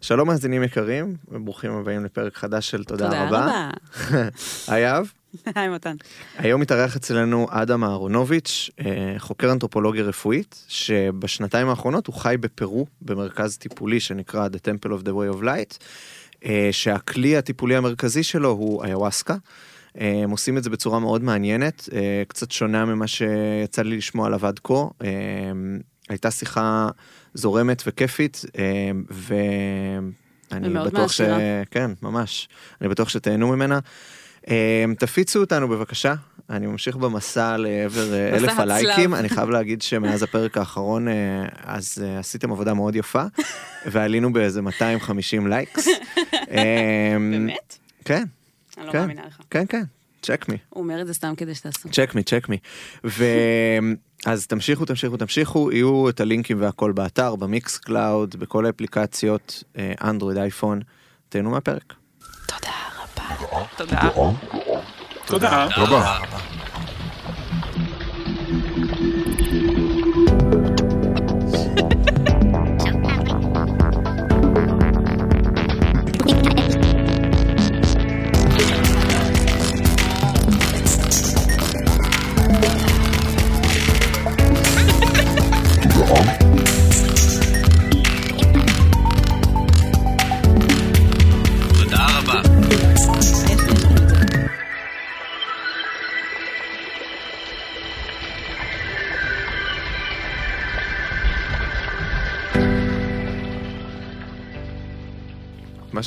שלום מאזינים יקרים, וברוכים הבאים לפרק חדש של תודה, תודה רבה. רבה. היי מתן. היום מתארח אצלנו אדם אהרונוביץ', אה, חוקר אנתרופולוגיה רפואית, שבשנתיים האחרונות הוא חי בפרו, במרכז טיפולי שנקרא The Temple of the Way of Light, אה, שהכלי הטיפולי המרכזי שלו הוא איוואסקה. אה, הם עושים את זה בצורה מאוד מעניינת, קצת שונה ממה שיצא לי לשמוע עליו עד כה. הייתה שיחה זורמת וכיפית, אה, ואני בטוח ש... כן, ממש. אני בטוח שתהנו ממנה. אה, תפיצו אותנו בבקשה, אני ממשיך במסע לעבר אה, אלף. הלייקים, אני חייב להגיד שמאז הפרק האחרון, אז עשיתם עבודה מאוד יפה, ועלינו באיזה 250 לייקס. באמת? כן, אני לא כן. מאמינה לך. כן, כן, check me. הוא אומר את זה סתם כדי שתעשו. check me, check me. ואז תמשיכו, תמשיכו, תמשיכו, יהיו את הלינקים והכל באתר, ב Mixcloud, בכל האפליקציות, אה, אנדרואיד, אייפון. תהנו מהפרק. תודה רבה. תודה. תודה רבה.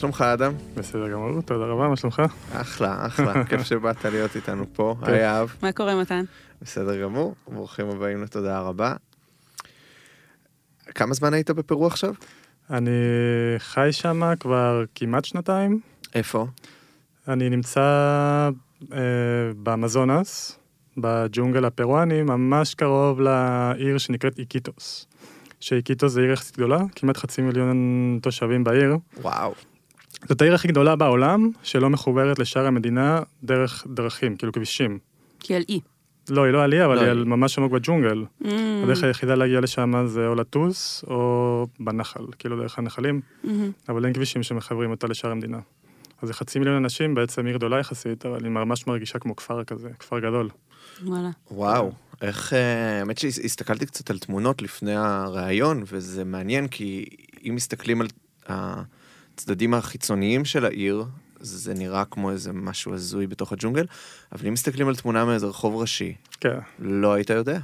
שלומך אדם? בסדר גמור, תודה רבה, מה שלומך? אחלה, אחלה, כיף שבאת להיות איתנו פה. היי אהב, מה קורה מתן? בסדר גמור, ברוכים הבאים לתודה רבה. כמה זמן היית בפרו עכשיו? אני חי שם כבר כמעט שנתיים. איפה? אני נמצא אה, באמזונס, בג'ונגל הפרואני, ממש קרוב לעיר שנקראת איקיטוס. שאיקיטוס זה עיר יחסית גדולה, כמעט חצי מיליון תושבים בעיר. וואו. זאת העיר הכי גדולה בעולם שלא מחוברת לשאר המדינה דרך דרכים, כאילו כבישים. כי על אי. לא, היא לא על אי, אבל לא, היא על ממש עמוק בג'ונגל. Mm, הדרך היחידה להגיע לשם זה או לטוס או בנחל, כאילו דרך הנחלים, מהמם. אבל אין כבישים שמחברים אותה לשאר המדינה. אז זה חצי מיליון אנשים, בעצם עיר גדולה יחסית, אבל היא ממש מרגישה כמו כפר כזה, כפר גדול. וואלה. וואו, איך, אה, האמת שהסתכלתי קצת על תמונות לפני הראיון, וזה מעניין, כי אם מסתכלים על הצדדים החיצוניים של העיר, זה נראה כמו איזה משהו הזוי בתוך הג'ונגל, אבל אם מסתכלים על תמונה מאיזה רחוב ראשי, כן. לא היית יודע.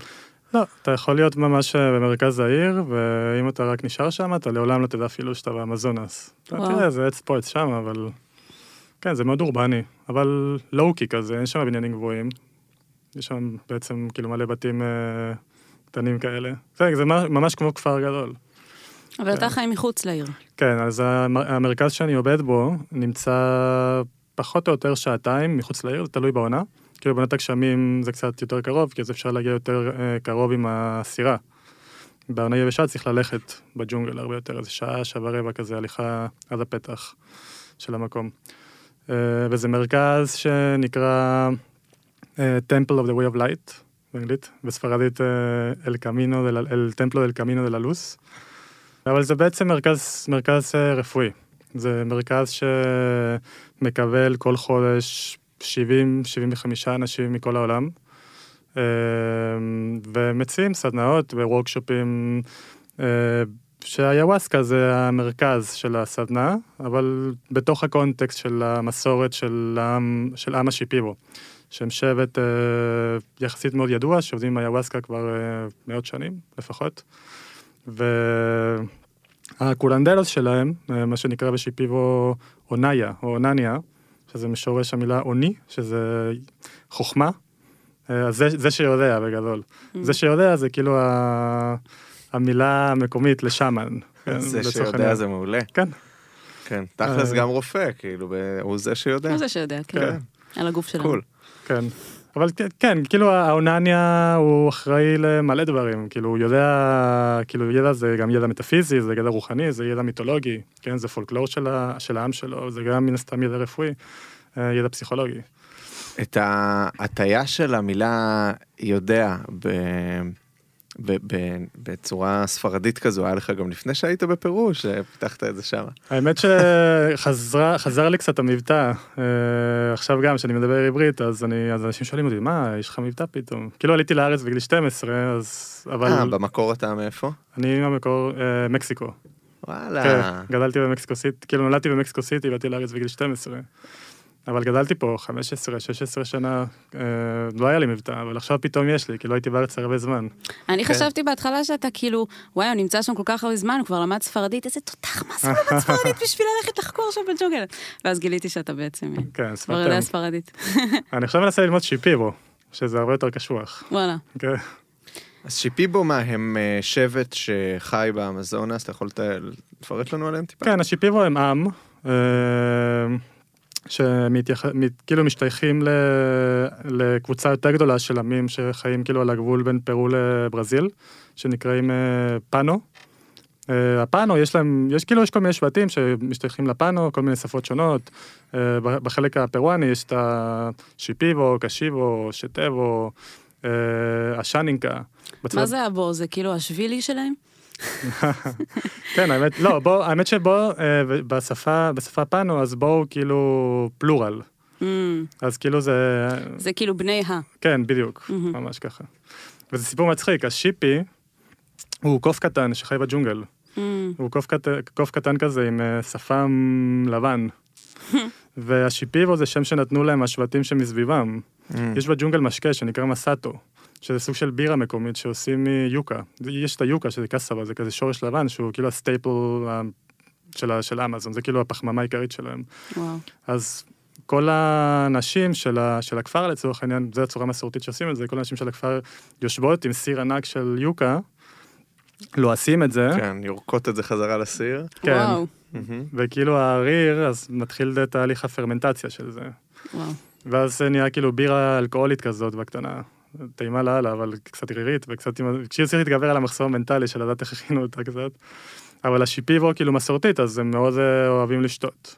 לא, אתה יכול להיות ממש אה, במרכז העיר, ואם אתה רק נשאר שם, אתה לעולם לא תדע אפילו שאתה באמזונס. תראה, זה עץ פה, עץ שם, אבל... כן, זה מאוד אורבני, אבל לואו-קי כזה, אין שם בניינים גבוהים. יש שם בעצם כאילו מלא בתים אה, קטנים כאלה. זה, זה ממש כמו כפר גדול. אבל אתה חי מחוץ לעיר. כן, אז המ- המרכז שאני עובד בו נמצא פחות או יותר שעתיים מחוץ לעיר, זה תלוי בעונה. כאילו בעונת הגשמים זה קצת יותר קרוב, כי אז אפשר להגיע יותר אה, קרוב עם הסירה. בעונה יבשה צריך ללכת בג'ונגל הרבה יותר, איזה שעה, שעה ורבע כזה, הליכה עד הפתח של המקום. אה, וזה מרכז שנקרא אה, Temple of the Way of Light, באנגלית, בספרדית אה, אל קמינו, אל טמפלו אל קמינו דה ללוס. אבל זה בעצם מרכז, מרכז אה, רפואי. זה מרכז שמקבל כל חודש 70-75 אנשים מכל העולם, אה, ומציעים סדנאות ווורקשופים, אה, שהיוואסקה זה המרכז של הסדנה, אבל בתוך הקונטקסט של המסורת של עם, של עם השיפיבו, שהם שבט יחסית מאוד ידוע, שעובדים עם היוואסקה כבר מאות שנים לפחות. והקולנדלוס שלהם, אה, מה שנקרא בשיפיבו אוניה או אונניה, שזה משורש המילה אוני, שזה חוכמה, אה, אז זה, זה שיודע בגדול. זה שיודע זה כאילו ה... המילה המקומית לשאמן. כן, זה שיודע העניין. זה מעולה. כן, כן, תכלס אה. גם רופא, כאילו, הוא זה שיודע. הוא זה שיודע, כן. כן. על הגוף שלנו. קול. כן. אבל כן, כאילו האונניה הוא אחראי למלא דברים, כאילו הוא יודע, כאילו ידע זה גם ידע מטאפיזי, זה ידע רוחני, זה ידע מיתולוגי, כן, זה פולקלור של, ה, של העם שלו, זה גם מן הסתם ידע רפואי, אה, ידע פסיכולוגי. את ההטייה של המילה יודע ב... ב- ב- בצורה ספרדית כזו, היה לך גם לפני שהיית בפרו, שפיתחת את זה שם? האמת שחזר לי קצת המבטא. אה, עכשיו גם, כשאני מדבר עברית, אז אני, אז אנשים שואלים אותי, מה, יש לך מבטא פתאום? כאילו עליתי לארץ בגיל 12, אז... אבל אה, במקור אתה מאיפה? אני במקור אה, מקסיקו. וואלה. כן, גדלתי במקסיקו סיטי, כאילו נולדתי במקסיקו סיטי, באתי לארץ בגיל 12. אבל גדלתי פה 15, 16 שנה, אה, לא היה לי מבטא, אבל עכשיו פתאום יש לי, כי לא הייתי בארץ הרבה זמן. אני כן. חשבתי בהתחלה שאתה כאילו, וואי, הוא נמצא שם כל כך הרבה זמן, הוא כבר למד ספרדית, איזה תותח, מה זה למד ספרדית בשביל ללכת לחקור שם בג'ונגל? ואז גיליתי שאתה בעצם אה, כן, כבר יודע ספרדית. אני עכשיו מנסה ללמוד שיפיבו, שזה הרבה יותר קשוח. וואלה. כן. אז שיפיבו מה, הם אה, שבט שחי באמזונס, אתה יכול לפרט לנו עליהם טיפה? כן, השיפיבו הם עם, אה, שכאילו משתייכים ל- לקבוצה יותר גדולה של עמים שחיים כאילו על הגבול בין פרו לברזיל, שנקראים אה, פאנו. אה, הפאנו, יש להם, יש כאילו, יש כל מיני שבטים שמשתייכים לפאנו, כל מיני שפות שונות. אה, בחלק הפרואני יש את השיפיבו, קשיבו, שטבו, אה, השאנינקה. מה זה הבור? זה כאילו השבילי שלהם? כן, האמת, לא, בוא, האמת שבו, אה, בשפה, בשפה פאנו, אז בואו כאילו פלורל. Mm, אז כאילו זה, זה כאילו בני ה. כן, בדיוק, מהמם. ממש ככה. וזה סיפור מצחיק, השיפי הוא קוף קטן שחי בג'ונגל. Mm, הוא קוף, קט... קוף קטן כזה עם אה, שפם לבן. והשיפיבו זה שם שנתנו להם השבטים שמסביבם. Mm. יש בג'ונגל משקה שנקרא מסאטו, שזה סוג של בירה מקומית שעושים מיוקה. יש את היוקה שזה קסבה, זה כזה שורש לבן שהוא כאילו הסטייפל של, של אמזון, זה כאילו הפחמימה העיקרית שלהם. וואו. אז כל הנשים של, ה, של הכפר לצורך העניין, זו הצורה המסורתית שעושים את זה, כל הנשים של הכפר יושבות עם סיר ענק של יוקה, לועסים את זה, כן, יורקות את זה חזרה לסיר. כן. וואו. וכאילו הריר, אז מתחיל תהליך הפרמנטציה של זה. וואו. ואז זה נהיה כאילו בירה אלכוהולית כזאת בקטנה. טעימה לאללה, אבל קצת רירית, וקצת... עם- כשהיא צריך להתגבר על המחסום המנטלי של לדעת איך הכינו אותה קצת. אבל השיפיבו כאילו מסורתית, אז הם מאוד אה, אוהבים לשתות.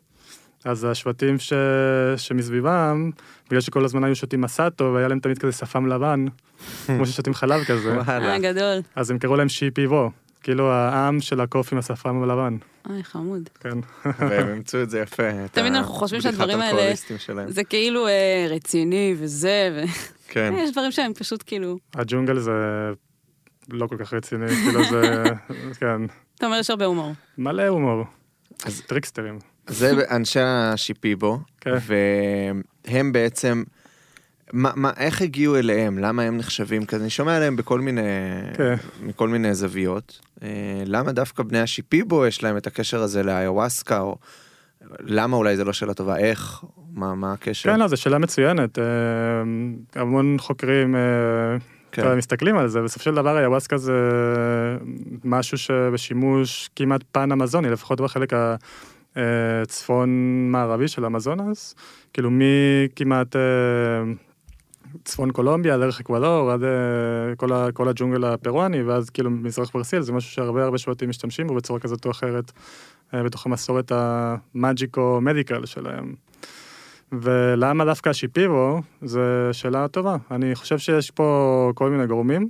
אז השבטים ש... שמסביבם, בגלל שכל הזמן היו שותים מסאטו, והיה להם תמיד כזה שפם לבן, כמו ששותים חלב כזה, וואלה. אה, גדול. אז הם קראו להם שיפיבו. כאילו העם של הקוף עם השפם הלבן, אוי, חמוד. כן. והם אימצו את זה יפה. תמיד אנחנו חושבים שהדברים האלה-. זה כאילו אה, רציני וזה, כן. ויש דברים שהם פשוט כאילו... הג'ונגל זה לא כל כך רציני, כאילו זה, כן, אתה אומר, יש הרבה הומור. מלא הומור. אז- טריקסטרים. זה אנשי השיפיבו, כן. והם בעצם, מה, מה, איך הגיעו אליהם? למה הם נחשבים כזה? אני שומע עליהם בכל מיני, כן. מכל מיני זוויות. אה, למה דווקא בני השיפיבו יש להם את הקשר הזה לאיוואסקה, או למה אולי זה לא שאלה טובה, איך? מה, מה הקשר? כן, לא, זו שאלה מצוינת. אה, המון חוקרים אה, כן. מסתכלים על זה, בסופו של דבר היוואסקה זה משהו שבשימוש כמעט פן אמזוני, לפחות בחלק הצפון מערבי של אמזונס, כאילו מכמעט אה, צפון קולומביה דרך אקוודור עד אה, כל, ה, כל הג'ונגל הפרואני, ואז כאילו מזרח ברסיל, זה משהו שהרבה הרבה שבטים משתמשים בו בצורה כזאת או אחרת, אה, בתוך המסורת ה magico-medical שלהם. ולמה דווקא השיפיבו, זו שאלה טובה. אני חושב שיש פה כל מיני גורמים.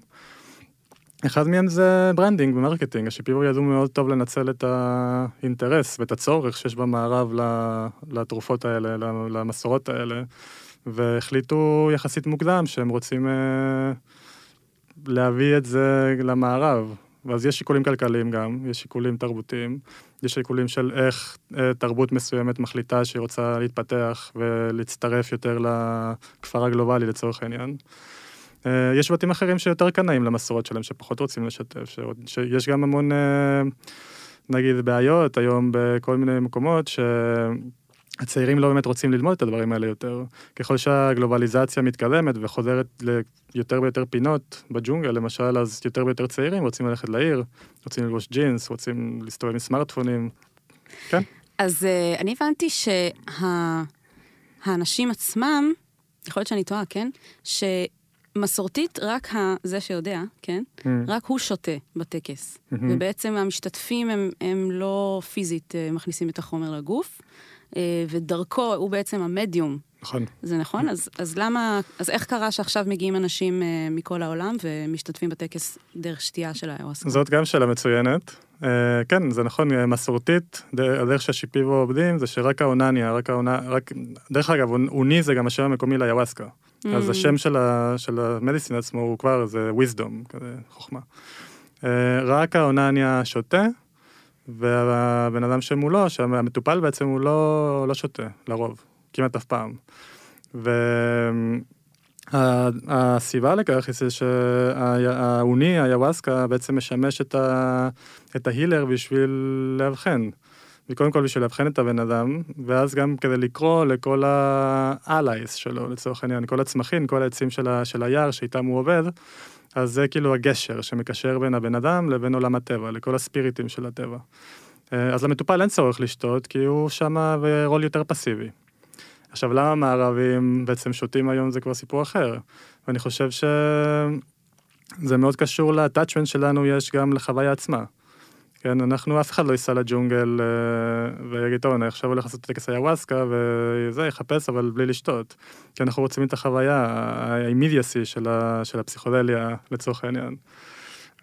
אחד מהם זה branding ו marketing. השיפיבו ידעו מאוד טוב לנצל את האינטרס ואת הצורך שיש במערב לתרופות האלה, למסורות האלה, והחליטו יחסית מוקדם שהם רוצים אה, להביא את זה למערב. ואז יש שיקולים כלכליים גם, יש שיקולים תרבותיים, יש שיקולים של איך אה, תרבות מסוימת מחליטה שהיא רוצה להתפתח ולהצטרף יותר לכפר הגלובלי לצורך העניין. אה, יש בתים אחרים שיותר קנאים למסורות שלהם, שפחות רוצים לשתף, ש... שיש גם המון, אה, נגיד, בעיות היום בכל מיני מקומות, שהצעירים לא באמת רוצים ללמוד את הדברים האלה יותר. ככל שהגלובליזציה מתקדמת וחוזרת ליותר ויותר פינות בג'ונגל, למשל, אז יותר ויותר צעירים רוצים ללכת לעיר, רוצים ללבוש ג'ינס, רוצים להסתובב עם סמארטפונים. אז אה, אני הבנתי שהאנשים עצמם, יכול להיות שאני טועה, כן? שמסורתית, רק ה- זה שיודע, כן? Mm. רק הוא שותה בטקס. מהמם. ובעצם המשתתפים הם, הם לא פיזית אה, מכניסים את החומר לגוף, ודרכו הוא בעצם המדיום נכון. זה נכון? אז, אז למה, אז איך קרה שעכשיו מגיעים אנשים אה, מכל העולם ומשתתפים בטקס דרך שתייה של האיוואסקה? זאת גם שאלה מצוינת. Uh, כן, זה נכון, אה, מסורתית, הדרך שהשיפיבו עובדים זה שרק האונניה, רק העונה, רק, דרך אגב, אונ- אוני זה גם השם המקומי לאיוואסקה. Mm. אז השם של, ה, של המדיסין עצמו הוא כבר, זה wisdom, כזה חוכמה. Uh, רק האונניה שותה, והבן אדם שמולו, שהמטופל בעצם הוא לא, לא שותה, לרוב, כמעט אף פעם. והסיבה לכך היא שהאוני, היוואסקה, בעצם משמש את, ה, את ההילר בשביל לאבחן. וקודם כל בשביל לאבחן את הבן אדם, ואז גם כדי לקרוא לכל ה-allies שלו, לצורך העניין, כל הצמחים, כל העצים של, ה, של היער שאיתם הוא עובד, אז זה כאילו הגשר שמקשר בין הבן אדם לבין עולם הטבע, לכל הספיריטים של הטבע. אה, אז למטופל אין צורך לשתות, כי הוא שמה ברול יותר פסיבי. עכשיו, למה המערבים בעצם שותים היום זה כבר סיפור אחר. ואני חושב שזה מאוד קשור ל-attachment שלנו יש גם לחוויה עצמה. כן, אנחנו, אף אחד לא ייסע לג'ונגל אה, ויגיד, טוב, אני עכשיו הולך לעשות טקס איוואסקה וזה, יחפש, אבל בלי לשתות. כי אנחנו רוצים את החוויה, ה-immediacy של, ה- של הפסיכודליה, לצורך העניין.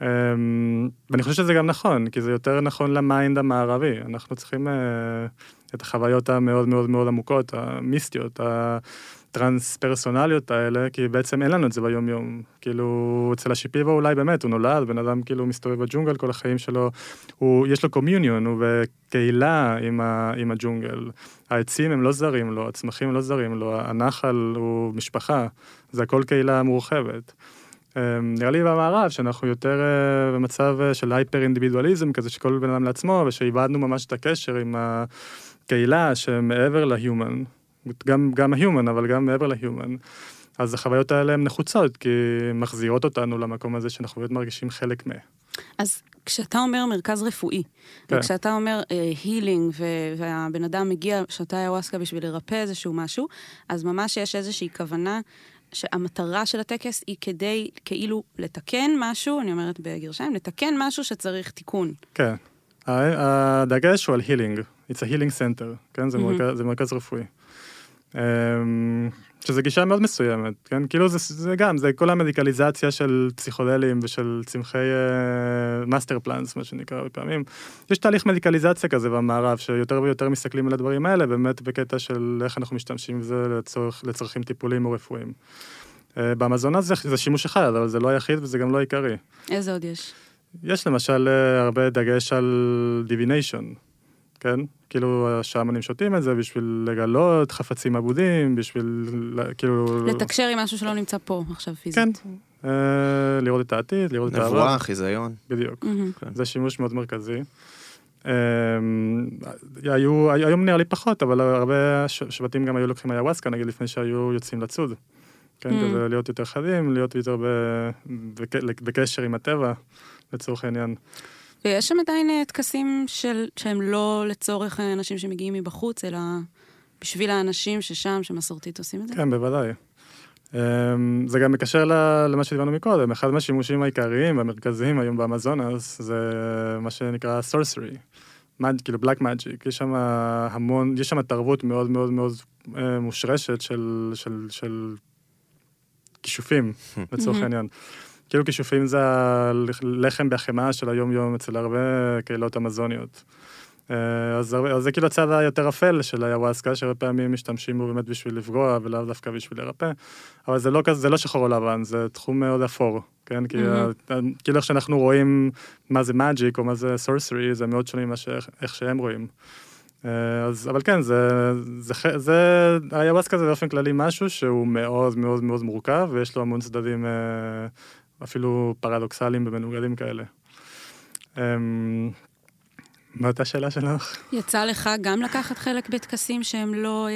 אמ, ואני חושב שזה גם נכון, כי זה יותר נכון ל mind המערבי. אנחנו צריכים אה, את החוויות המאוד מאוד מאוד עמוקות, המיסטיות, הטרנס-פרסונליות האלה, כי בעצם אין לנו את זה ביום-יום. כאילו, אצל השיפיבו אולי באמת, הוא נולד, בן אדם כאילו מסתובב בג'ונגל כל החיים שלו, הוא, יש לו communion, הוא בקהילה עם, ה, עם הג'ונגל. העצים הם לא זרים לו, הצמחים לא זרים לו, הנחל הוא משפחה, זה הכל קהילה מורחבת. אמ, נראה לי במערב שאנחנו יותר אה, במצב אה, של הייפר אינדיבידואליזם כזה שכל בן אדם לעצמו ושאיבדנו ממש את הקשר עם הקהילה שמעבר להיומן, גם, גם ההיומן אבל גם מעבר להיומן. אז החוויות האלה הן נחוצות כי הן מחזירות אותנו למקום הזה שאנחנו באמת מרגישים חלק מה. אז כשאתה אומר מרכז רפואי, כן. וכשאתה אומר הילינג, והבן אדם מגיע, שותה איוואסקה בשביל לרפא איזשהו משהו, אז ממש יש איזושהי כוונה שהמטרה של הטקס היא כדי כאילו לתקן משהו, אני אומרת בגרשיים, לתקן משהו שצריך תיקון. כן. הדגש הוא על הילינג, it's a healing center, כן? זה, מהמם. מרכז, זה מרכז רפואי. אמ, שזה גישה מאוד מסוימת, כן? כאילו זה, זה גם, זה כל המדיקליזציה של פסיכודלים ושל צמחי master plants, מה שנקרא הרבה פעמים. יש תהליך מדיקליזציה כזה במערב, שיותר ויותר מסתכלים על הדברים האלה, באמת בקטע של איך אנחנו משתמשים בזה לצורך, לצרכים טיפוליים או רפואיים. אה, באמזונה זה, זה שימוש אחד, אבל זה לא היחיד וזה גם לא העיקרי. איזה עוד יש? יש למשל אה, הרבה דגש על divination, כן? כאילו השאמנים שותים את זה בשביל לגלות חפצים אבודים, בשביל כאילו... לתקשר עם משהו שלא נמצא פה עכשיו פיזית. כן. אה, לראות את העתיד, לראות את העבר. נבואה, חיזיון. בדיוק. מהמם. זה שימוש מאוד מרכזי. אה, היו, היום נראה לי פחות, אבל הרבה שבטים גם היו לוקחים איוואסקה, נגיד לפני שהיו יוצאים לצוד. כן. כזה להיות יותר חדים, להיות יותר בקשר עם הטבע, לצורך העניין. ויש שם עדיין אה, טקסים של, שהם לא לצורך אה, אנשים שמגיעים מבחוץ, אלא בשביל האנשים ששם, שמסורתית עושים את זה? כן, בוודאי. אמ, זה גם מקשר למה שדיברנו מקודם, אחד מהשימושים העיקריים והמרכזיים היום באמזונס זה מה שנקרא מד, כאילו black magic, יש שם המון, יש שם תרבות מאוד מאוד מאוד אה, מושרשת של, של, של כישופים, לצורך. העניין. כאילו כישופים זה הלחם בהחמאה של היום-יום אצל הרבה קהילות אמזוניות. אה, אז, הרבה- אז זה כאילו הצד היותר אפל של היוואסקה, שהרבה פעמים משתמשים בו באמת בשביל לפגוע ולאו דווקא בשביל לרפא, אבל זה לא זה לא שחור או לבן, זה תחום מאוד אפור, כן? כי מהמם. ה- כאילו איך שאנחנו רואים מה זה מאג'יק או מה זה סורסרי, זה מאוד שונה ממה שאיך שהם רואים. אה, אז, אבל כן, זה, זה, ח- זה, היוואסקה זה באופן כללי משהו שהוא מאוד מאוד מאוד מורכב, ויש לו המון צדדים אה, אפילו פרדוקסליים ומנוגדים כאלה. אמ, מה הייתה השאלה שלך? יצא לך גם לקחת חלק בטקסים שהם לא אה,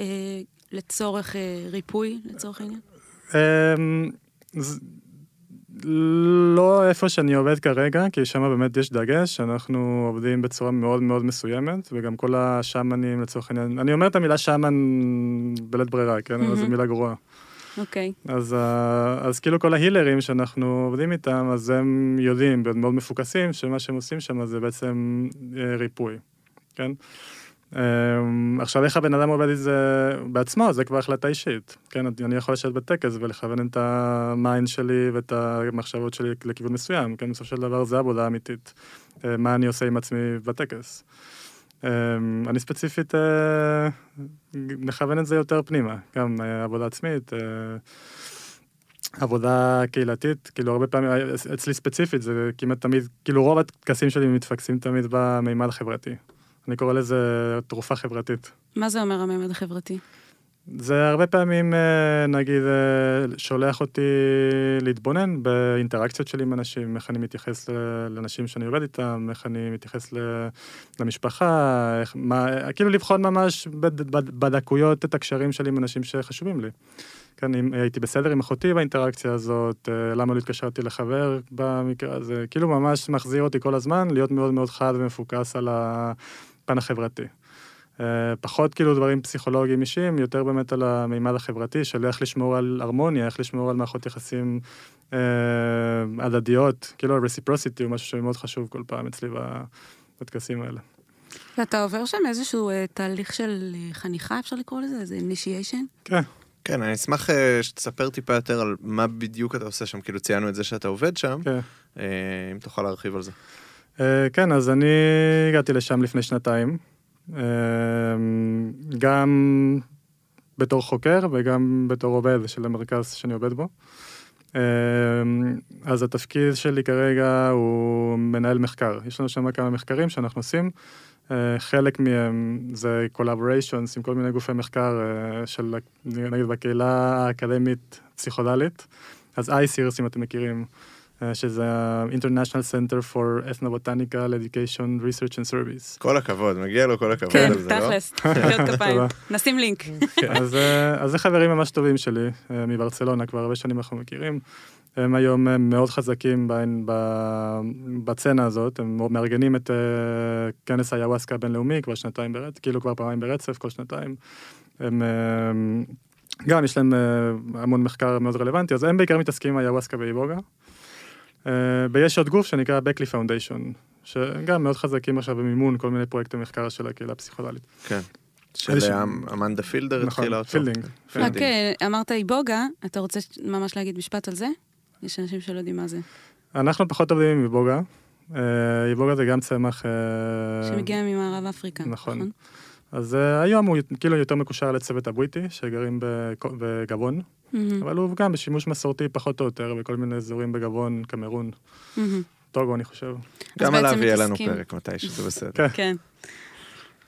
אה, לצורך אה, ריפוי, לצורך העניין? אמ, ז- לא איפה שאני עובד כרגע, כי שם באמת יש דגש, אנחנו עובדים בצורה מאוד מאוד מסוימת, וגם כל השאמנים לצורך העניין, אני אומר את המילה שאמן בלית ברירה, כן? אבל זו. מילה גרועה. אוקיי. אז, ה- אז כאילו כל ההילרים שאנחנו עובדים איתם, אז הם יודעים, והם מאוד מפוקסים, שמה שהם עושים שם זה בעצם אה, ריפוי, כן? אמ, עכשיו, איך הבן אדם עובד את זה בעצמו, זה כבר החלטה אישית. כן, אני יכול לשבת בטקס ולכוון את ה mind שלי ואת המחשבות שלי לכיוון מסוים, כן, בסופו של דבר זה עבודה אמיתית. אה, מה אני עושה עם עצמי בטקס. אמ, אני ספציפית אה, מכוון את זה יותר פנימה, גם אה, עבודה עצמית. עבודה קהילתית, כאילו הרבה פעמים, אצלי ספציפית, זה כמעט תמיד, כאילו רוב הטקסים שלי מתפקסים תמיד במימד החברתי. אני קורא לזה תרופה חברתית. מה זה אומר המימד החברתי? זה הרבה פעמים, אה, נגיד, אה, שולח אותי להתבונן באינטראקציות שלי עם אנשים, איך אני מתייחס לאנשים שאני עובד איתם, איך אני מתייחס למשפחה, איך, מה, כאילו לבחון ממש בדקויות את הקשרים שלי עם אנשים שחשובים לי. כן, אם הייתי בסדר עם אחותי באינטראקציה הזאת, אה, למה לא התקשרתי לחבר במקרה הזה, כאילו ממש מחזיר אותי כל הזמן להיות מאוד מאוד חד ומפוקס על הפן החברתי. אה, פחות כאילו דברים פסיכולוגיים אישיים, יותר באמת על המימד החברתי של איך לשמור על הרמוניה, איך לשמור על מערכות יחסים אה, הדדיות, כאילו רסיפרוסיטי הוא משהו שמאוד חשוב כל פעם אצלי בטקסים האלה. ואתה עובר שם איזשהו אה, תהליך של אה, חניכה, אפשר לקרוא לזה? איזה אינישיישן? כן. כן, אני אשמח אה, שתספר טיפה יותר על מה בדיוק אתה עושה שם, כאילו ציינו את זה שאתה עובד שם, כן. אה, אם תוכל להרחיב על זה. אה, כן, אז אני הגעתי לשם לפני שנתיים. אמ, גם בתור חוקר וגם בתור עובד של המרכז שאני עובד בו. אמ, אז התפקיד שלי כרגע הוא מנהל מחקר. יש לנו שם כמה מחקרים שאנחנו עושים. אה, חלק מהם זה collaborations עם כל מיני גופי מחקר אה, של, נגיד, בקהילה האקדמית פסיכודלית. אז אייסירס, אם אתם מכירים, שזה ה-International Center for Ethnobotanical Education Research and Service. כל הכבוד, מגיע לו כל הכבוד על זה, לא? כן, תכלס, מחיאות כפיים. נשים לינק. כן, אז זה חברים ממש טובים שלי, מברצלונה, כבר הרבה שנים אנחנו מכירים. הם היום הם מאוד חזקים בסצנה הזאת, הם מארגנים את כנס האיוואסקה הבינלאומי כבר שנתיים ברצף, כאילו כבר פעמיים ברצף, כל שנתיים. הם גם יש להם המון מחקר מאוד רלוונטי, אז הם בעיקר מתעסקים עם איוואסקה ואיבוגה. ויש עוד גוף שנקרא Beckley Foundation, שגם מאוד חזקים עכשיו במימון כל מיני פרויקטי מחקר של הקהילה הפסיכדלית. כן. של אמנדה פילדר התחילה אותו. נכון, פילדינג. רק אמרת איבוגה, אתה רוצה ממש להגיד משפט על זה? יש אנשים שלא יודעים מה זה. אנחנו פחות עובדים עם איבוגה. איבוגה זה גם צמח... שמגיע ממערב אפריקה, נכון? אז היום הוא כאילו יותר מקושר לצוות הבריטי, שגרים בגבון, אבל הוא גם בשימוש מסורתי פחות או יותר בכל מיני אזורים בגבון, קמרון, טוגו אני חושב. גם עליו יהיה לנו פרק מתי שזה בסדר. כן.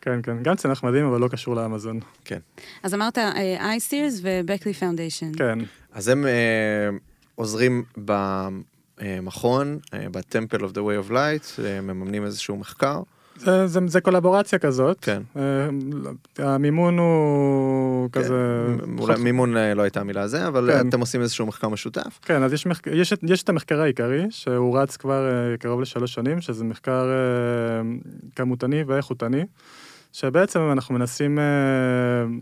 כן, כן, גם צנח מדהים, אבל לא קשור לאמזון. כן. אז אמרת ICEERS ו Beckley Foundation. כן. אז הם עוזרים במכון, ב-Temple of the Way of Light, מממנים איזשהו מחקר. זה, זה, זה קולבורציה כזאת. כן. המימון הוא כן. כזה... אולי מימון לא הייתה המילה הזה, אבל כן. אתם עושים איזשהו מחקר משותף. כן, אז יש, מחק... יש, יש את המחקר העיקרי, שהוא רץ כבר קרוב לשלוש שנים, שזה מחקר כמותני ואיכותני, שבעצם אנחנו מנסים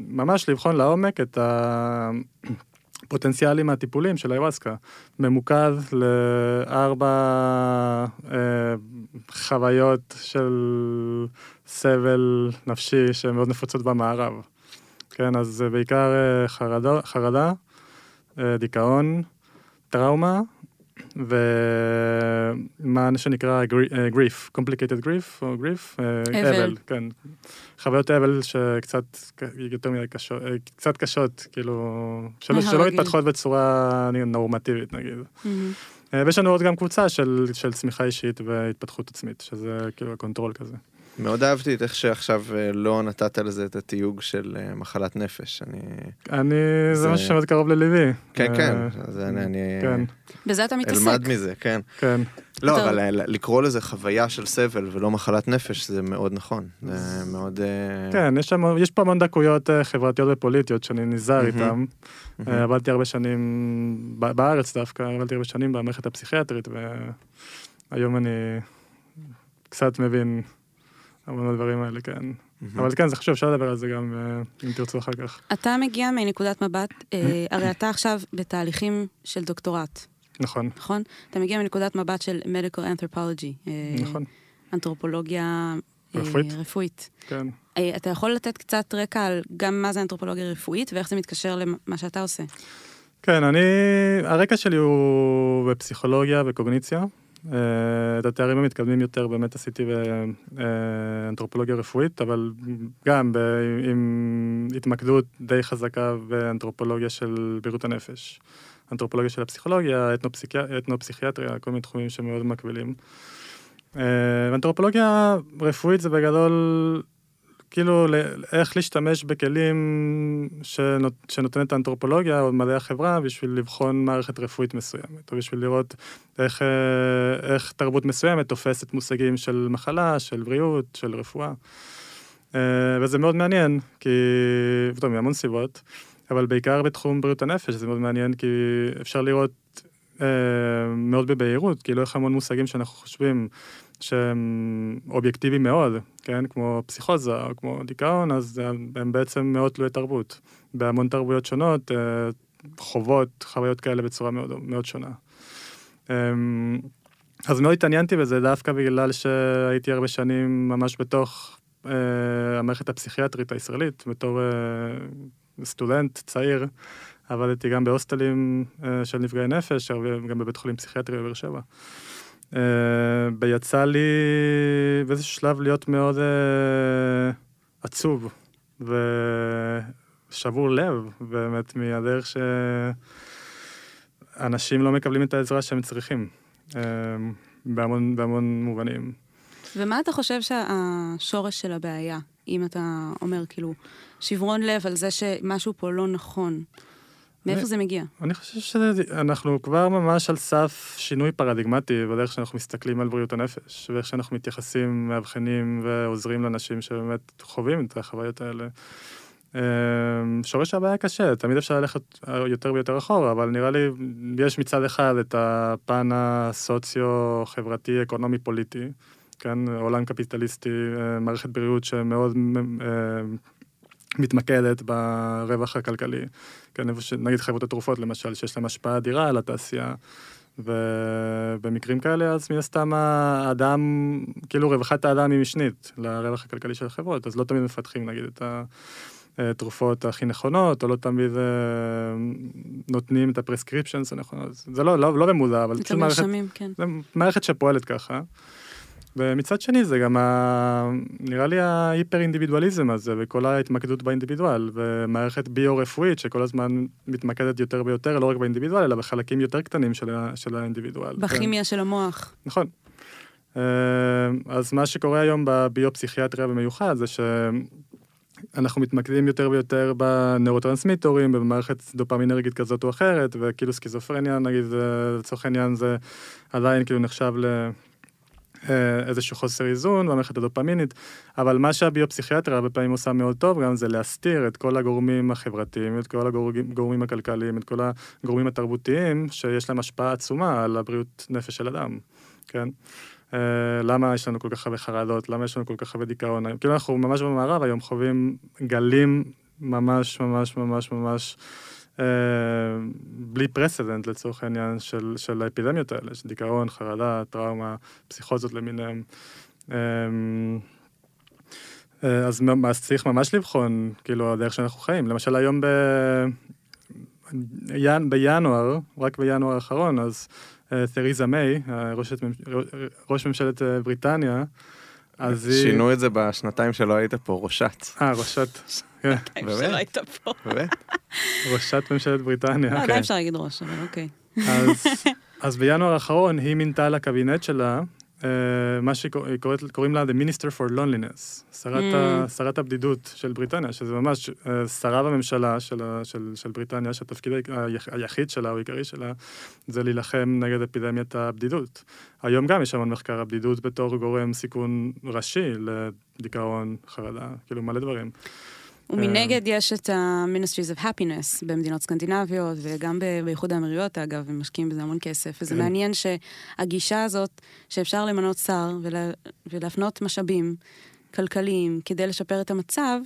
ממש לבחון לעומק את ה... פוטנציאלים מהטיפולים של היוואסקה, ממוקד לארבע אה, חוויות של סבל נפשי שהן מאוד נפוצות במערב. כן, אז זה בעיקר אה, חרדה, חרדה אה, דיכאון, טראומה ומה שנקרא grief, אה, complicated grief או grief, אה, אבל, כן, חוויות אבל שקצת יותר מדי קשות, אה, קצת קשות, כאילו, שלא, שלא מתפתחות בצורה נורמטיבית נגיד. ויש לנו עוד גם קבוצה של, של צמיחה אישית והתפתחות עצמית, שזה כאילו control כזה. מאוד אהבתי את איך שעכשיו אה, לא נתת לזה את התיוג של אה, מחלת נפש. אני... אני, זה, זה משהו שמאוד קרוב לליבי. כן, כן, זה אני, אני... כן. בזה אתה מתעסק. אלמד מזה, כן. כן. לא, אבל לקרוא לזה חוויה של סבל ולא מחלת נפש, זה מאוד נכון. זה מאוד... כן, יש, שם, יש פה המון דקויות חברתיות ופוליטיות שאני נזהר איתן. עבדתי הרבה שנים בארץ דווקא, עבדתי הרבה שנים במערכת הפסיכיאטרית, והיום אני קצת מבין המון הדברים האלה, כן. Mm-hmm. אבל כן, זה חשוב, אפשר לדבר על זה גם, אה, אם תרצו אחר כך. אתה מגיע מנקודת מבט, אה, הרי אתה עכשיו בתהליכים של דוקטורט. נכון. נכון? אתה מגיע מנקודת מבט של medical anthropology. נכון. אנתרופולוגיה רפואית? רפואית. כן. אתה יכול לתת קצת רקע על גם מה זה אנתרופולוגיה רפואית ואיך זה מתקשר למה שאתה עושה? כן, אני, הרקע שלי הוא בפסיכולוגיה וקוגניציה. את התארים המתקדמים יותר באמת עשיתי באנתרופולוגיה רפואית, אבל גם עם התמקדות די חזקה באנתרופולוגיה של בריאות הנפש. אנתרופולוגיה של הפסיכולוגיה, אתנופסיכיאטריה, כל מיני תחומים שמאוד מקבילים. אנתרופולוגיה רפואית זה בגדול כאילו איך להשתמש בכלים שנות, שנותנת האנתרופולוגיה או מדעי החברה בשביל לבחון מערכת רפואית מסוימת, או בשביל לראות איך, איך תרבות מסוימת תופסת מושגים של מחלה, של בריאות, של רפואה. וזה מאוד מעניין, כי, טוב, מהמון סיבות, אבל בעיקר בתחום בריאות הנפש זה מאוד מעניין, כי אפשר לראות מאוד בבהירות, כאילו איך המון מושגים שאנחנו חושבים שהם אובייקטיביים מאוד, כן? כמו פסיכוזה או כמו דיכאון, אז הם בעצם מאוד תלויי תרבות. בהמון תרבויות שונות אה, חוות חוויות כאלה בצורה מאוד, מאוד שונה. אמ, אז מאוד התעניינתי בזה דווקא בגלל שהייתי הרבה שנים ממש בתוך אה, המערכת הפסיכיאטרית הישראלית, בתור אה, סטודנט צעיר. עבדתי גם בהוסטלים של נפגעי נפש, גם בבית חולים פסיכיאטרי בבאר שבע. ויצא לי באיזשהו שלב להיות מאוד uh, עצוב ושבור לב, באמת, מהדרך שאנשים לא מקבלים את העזרה שהם צריכים, בהמון, בהמון מובנים. ומה אתה חושב שהשורש של הבעיה, אם אתה אומר כאילו שברון לב על זה שמשהו פה לא נכון? מאיפה זה מגיע? אני חושב שאנחנו כבר ממש על סף שינוי פרדיגמטי בדרך שאנחנו מסתכלים על בריאות הנפש, ואיך שאנחנו מתייחסים, מאבחנים ועוזרים לאנשים שבאמת חווים את החוויות האלה. אמ, שורש הבעיה קשה, תמיד אפשר ללכת יותר ויותר אחורה, אבל נראה לי יש מצד אחד את הפן הסוציו-חברתי, אקונומי, פוליטי, כן, עולם קפיטליסטי, אה, מערכת בריאות שמאוד אה, מתמקדת ברווח הכלכלי. כן, איפה שנגיד חברות התרופות למשל, שיש להם השפעה אדירה על התעשייה. ובמקרים כאלה אז מן הסתם האדם, כאילו רווחת האדם היא משנית לרווח הכלכלי של החברות, אז לא תמיד מפתחים נגיד את התרופות הכי נכונות, או לא תמיד אה, נותנים את ה prescriptions הנכונות, זה לא, לא, לא במודע, אבל פשוט מערכת, כן. זה מערכת שפועלת ככה. ומצד שני זה גם ה... נראה לי ההיפר אינדיבידואליזם הזה וכל ההתמקדות באינדיבידואל ומערכת ביו-רפואית שכל הזמן מתמקדת יותר ויותר לא רק באינדיבידואל אלא בחלקים יותר קטנים של, ה... של האינדיבידואל. בכימיה כן. של המוח. נכון. אה, אז מה שקורה היום בביו-פסיכיאטריה במיוחד זה שאנחנו מתמקדים יותר ויותר בנאורוטרנסמיטורים, במערכת דופמינרגית כזאת או אחרת, וכאילו סכיזופרניה נגיד, לצורך העניין זה עדיין כאילו נחשב ל... אה, איזשהו חוסר איזון במערכת הדופמינית, אבל מה שהביופסיכיאטריה הרבה פעמים עושה מאוד טוב גם זה להסתיר את כל הגורמים החברתיים, את כל הגורמים הכלכליים, את כל הגורמים התרבותיים, שיש להם השפעה עצומה על הבריאות נפש של אדם, כן? Uh, למה יש לנו כל כך הרבה חרדות, למה יש לנו כל כך הרבה דיכאון, כאילו אנחנו ממש במערב היום חווים גלים ממש ממש ממש ממש אה, בלי פרסדנט לצורך העניין של, של האפידמיות האלה, של דיכאון, חרדה, טראומה, פסיכוזות למיניהם. אה, אה, אז, אז צריך ממש לבחון, כאילו, הדרך שאנחנו חיים. למשל היום ב... בינואר, רק בינואר האחרון, אז תריזה מיי, ראש, ראש ממשלת בריטניה, אז היא... שינו את זה בשנתיים שלא היית פה, ראשת. אה, ראשת. כן. שלא היית פה. באמת? ראשת ממשלת בריטניה. לא, עדיין. אפשר להגיד ראש, אבל אוקיי. אז בינואר האחרון היא מינתה לקבינט שלה אה, מה שקוראים לה The Minister for Loneliness, שרת, mm. ה, שרת הבדידות של בריטניה, שזה ממש אה, שרה בממשלה של, של, של בריטניה, שהתפקיד היחיד שלה או העיקרי שלה זה להילחם נגד אפידמיית הבדידות. היום גם יש המון מחקר הבדידות בתור גורם סיכון ראשי לדיכאון, חרדה, כאילו מלא דברים. ומנגד יש את ה-Ministries of Happiness במדינות סקנדינביות, וגם באיחוד האמירויות, אגב, הם משקיעים בזה המון כסף. וזה כן. מעניין שהגישה הזאת, שאפשר למנות שר ולה, ולהפנות משאבים כלכליים כדי לשפר את המצב,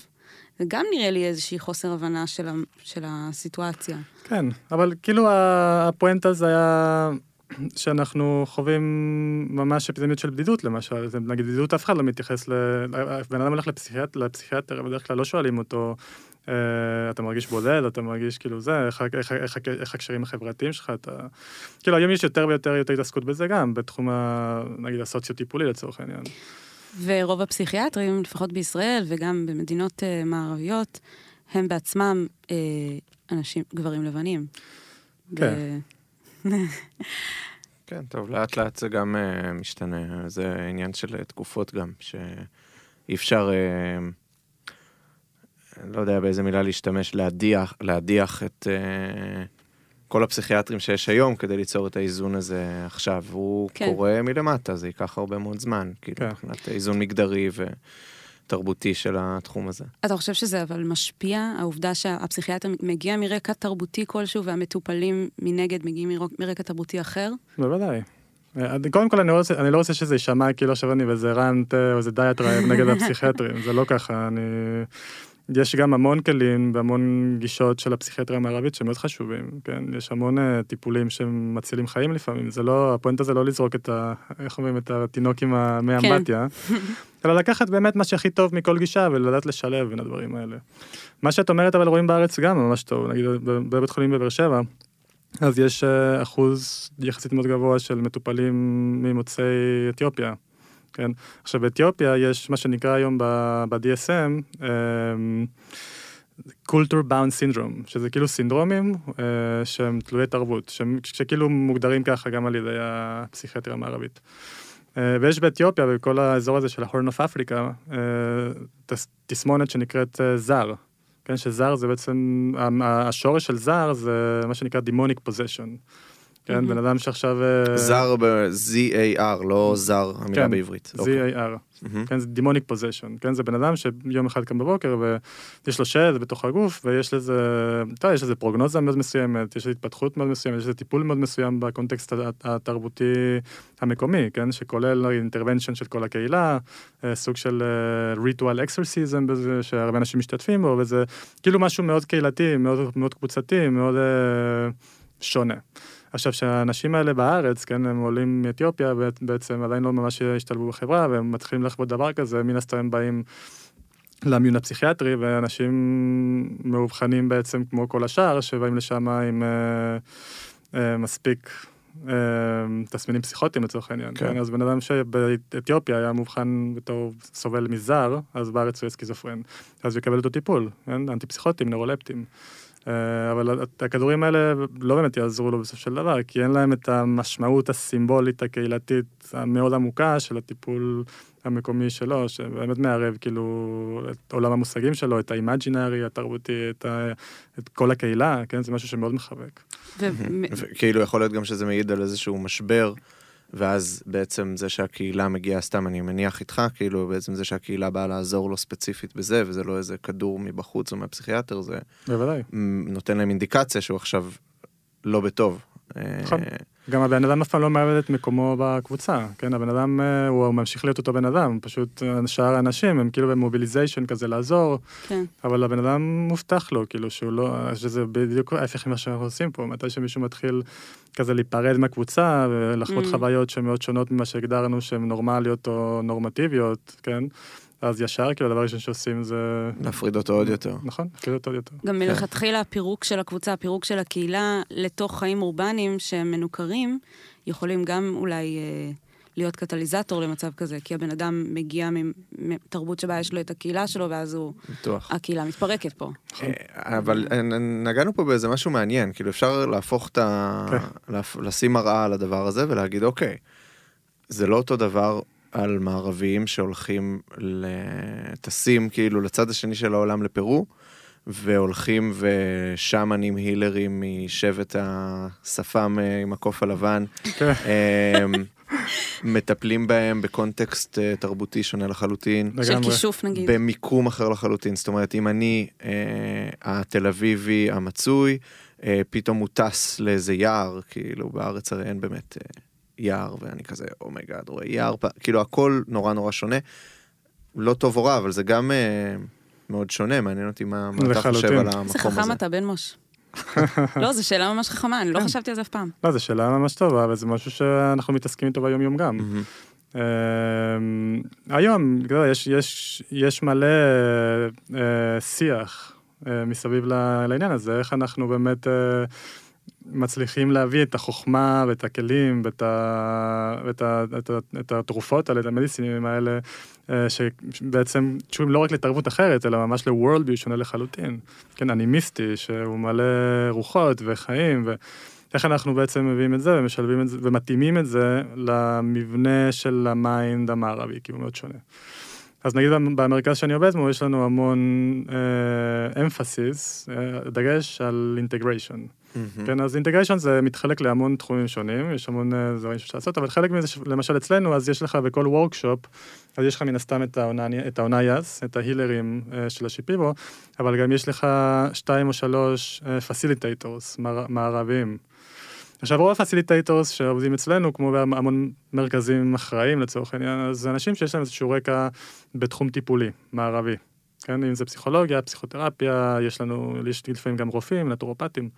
זה גם נראה לי איזושהי חוסר הבנה של, ה, של הסיטואציה. כן, אבל כאילו הפואנטה זה היה שאנחנו חווים ממש אפידמיות של בדידות למשל, זה, נגיד בדידות אף אחד לא מתייחס, ל... בן אדם הולך לפסיכיאט... לפסיכיאטר, בדרך כלל לא שואלים אותו, אה, אתה מרגיש בודד, אתה מרגיש כאילו זה, איך, איך, איך, איך הקשרים החברתיים שלך, אתה... כאילו היום יש יותר ויותר יותר התעסקות בזה גם, בתחום ה... נגיד הסוציו-טיפולי לצורך העניין. ורוב הפסיכיאטרים, לפחות בישראל וגם במדינות uh, מערביות, הם בעצמם uh, אנשים, גברים לבנים. כן. ו... כן, טוב, לאט לאט זה גם uh, משתנה, זה עניין של uh, תקופות גם, שאי אפשר, אה, לא יודע באיזה מילה להשתמש, להדיח, להדיח את אה, כל הפסיכיאטרים שיש היום כדי ליצור את האיזון הזה עכשיו. הוא כן. קורה מלמטה, זה ייקח הרבה מאוד זמן, כאילו, כן. מבחינת איזון מגדרי ותרבותי של התחום הזה. אתה חושב שזה אבל משפיע, העובדה שהפסיכיאטר מגיע מרקע תרבותי כלשהו והמטופלים מנגד מגיעים מרקע תרבותי אחר? בוודאי. אה, קודם כל אני לא רוצה, אני לא רוצה שזה יישמע כאילו עכשיו אני באיזה rant אה, או איזה diatribe נגד הפסיכיאטרים, זה לא ככה, אני... יש גם המון כלים והמון גישות של הפסיכיאטריה המערבית שמאוד חשובים, כן? יש המון אה, טיפולים שמצילים חיים לפעמים, זה לא, הפואנטה זה לא לזרוק את ה... איך אומרים? את התינוק עם המי כן. אמבטיה, אלא לקחת באמת מה שהכי טוב מכל גישה ולדעת לשלב בין הדברים האלה. מה שאת אומרת אבל רואים בארץ גם ממש טוב, נגיד בבית חולים בבאר שבע, אז יש אה, אחוז יחסית מאוד גבוה של מטופלים ממוצאי אתיופיה. כן? עכשיו באתיופיה יש מה שנקרא היום ב-DSM, culture bound syndrome, שזה כאילו סינדרומים אה, שהם תלויי תרבות, שהם- שכאילו מוגדרים ככה גם על ידי הפסיכיאטריה המערבית. אה, ויש באתיופיה, בכל האזור הזה של ה-Horn of Africa, אה, תס- תסמונת שנקראת אה, זר. כן, שזר זה בעצם, השורש של זר זה מה שנקרא demonic possession. כן. בן אדם שעכשיו... אה, זר ב-Z-A-R, לא זר, המילה כן, בעברית. אוקיי. Z-A-R. מהמם. כן, זה demonic possession, כן, זה בן אדם שיום אחד קם בבוקר ויש לו שד בתוך הגוף ויש לזה, אתה יודע, יש לזה פרוגנוזה מאוד מסוימת, יש לזה התפתחות מאוד מסוימת, יש לזה טיפול מאוד מסוים בקונטקסט הת- התרבותי המקומי, כן, שכולל intervention של כל הקהילה, אה, סוג של ריטואל exorcism בזה, שהרבה אנשים משתתפים בו, וזה כאילו משהו מאוד קהילתי, מאוד, מאוד קבוצתי, מאוד אה, שונה. עכשיו, שהאנשים האלה בארץ, כן, הם עולים מאתיופיה, בעצם עדיין לא ממש השתלבו בחברה, והם מתחילים לחוות דבר כזה, מן הסתם הם באים למיון הפסיכיאטרי, ואנשים מאובחנים בעצם כמו כל השאר, שבאים לשם עם אה, אה, מספיק אה, תסמינים פסיכוטיים לצורך העניין, כן. כן. אז בן אדם שבאתיופיה היה מאובחן בתור סובל מזר, אז בארץ הוא יהיה סכיזופרן. אז הוא יקבל אותו טיפול, כן? אנטי-פסיכוטיים, נורולפטיים. אה, אבל הכדורים האלה לא באמת יעזרו לו בסוף של דבר, כי אין להם את המשמעות הסימבולית הקהילתית המאוד עמוקה של הטיפול המקומי שלו, שבאמת מערב כאילו את עולם המושגים שלו, את האימג'ינרי התרבותי, את, ה, את כל הקהילה, כן? זה משהו שמאוד מחבק. כאילו יכול להיות גם שזה מעיד על איזשהו משבר, ואז בעצם זה שהקהילה מגיעה, סתם אני מניח איתך, כאילו בעצם זה שהקהילה באה לעזור לו ספציפית בזה, וזה לא איזה כדור מבחוץ או מהפסיכיאטר, זה בוודאי. נותן להם אינדיקציה שהוא עכשיו לא בטוב. נכון. גם הבן אדם אף פעם לא מאבד את מקומו בקבוצה, כן? הבן אדם, אה, הוא ממשיך להיות אותו בן אדם, פשוט אה, שאר האנשים הם כאילו במוביליזיישן כזה לעזור, כן. אבל הבן אדם מובטח לו, כאילו שהוא לא, שזה בדיוק ההפך ממה שאנחנו עושים פה, מתי שמישהו מתחיל כזה להיפרד מהקבוצה ולחוות Mm. חוויות שהן מאוד שונות ממה שהגדרנו שהן נורמליות או נורמטיביות, כן? אז ישר, כאילו הדבר הראשון שעושים זה... להפריד אותו עוד יותר. נכון, כאילו אותו עוד יותר. גם מלכתחילה הפירוק של הקבוצה, הפירוק של הקהילה לתוך חיים אורבניים שהם מנוכרים, יכולים גם אולי אה, להיות קטליזטור למצב כזה, כי הבן אדם מגיע מתרבות שבה יש לו את הקהילה שלו, ואז הוא, בטוח. הקהילה מתפרקת פה. אה, אבל נגענו פה באיזה משהו מעניין, כאילו אפשר להפוך את ה... כן. לשים מראה על הדבר הזה ולהגיד, אוקיי, זה לא אותו דבר על מערביים שהולכים, לטסים כאילו לצד השני של העולם לפרו, והולכים ושמנים הילרים משבט השפם עם הקוף הלבן, כן. אה, מטפלים בהם בקונטקסט אה, תרבותי שונה לחלוטין. של. כישוף נגיד. במיקום אחר לחלוטין, זאת אומרת, אם אני אה, התל אביבי המצוי, אה, פתאום הוא טס לאיזה יער, כאילו בארץ הרי אין באמת אה, יער, ואני כזה, oh my God, רואה יער, פ- כאילו הכל נורא נורא שונה. לא טוב או רע, אבל זה גם אה, מאוד שונה, מעניין אותי מה, מה אתה חושב. על איזה המקום חכם הזה. אתה, בן מוש. לא, זו שאלה ממש חכמה, אני לא כן. חשבתי על זה אף פעם. לא, זו שאלה ממש טובה, וזה משהו שאנחנו מתעסקים איתו ביום-יום גם. אמ, היום, יודע, יש, יש, יש מלא אה, שיח אה, מסביב לעניין הזה, איך אנחנו באמת אה, מצליחים להביא את החוכמה ואת הכלים ואת, ה, ואת, ה, את, ה, את התרופות האלה, את המדיסינים האלה, אה, שבעצם קשורים לא רק לתרבות אחרת, אלא ממש ל-world view שונה לחלוטין. כן, אנימיסטי, שהוא מלא רוחות וחיים, ו... איך אנחנו בעצם מביאים את זה ומשלבים את זה ומתאימים את זה למבנה של ה-mind המערבי, כי הוא מאוד שונה. אז נגיד במרכז שאני עובד בו, יש לנו המון אה, דגש על integration. מהמם. כן, אז integration זה מתחלק להמון תחומים שונים, יש המון אה, דברים שאפשר לעשות, אבל חלק מזה, למשל אצלנו, אז יש לך בכל workshop, אז יש לך מן הסתם את האונאי- את האונאייס, את ההילרים אה, של השיפיבו, אבל גם יש לך שתיים או שלוש facilitators מערביים. עכשיו רוב ה-facilitators שעובדים אצלנו, כמו בהמון מרכזים אחראיים לצורך העניין, זה אנשים שיש להם איזשהו רקע בתחום טיפולי, מערבי. כן, אם זה פסיכולוגיה, פסיכותרפיה, יש לנו, יש לפעמים גם רופאים, נטורופטים.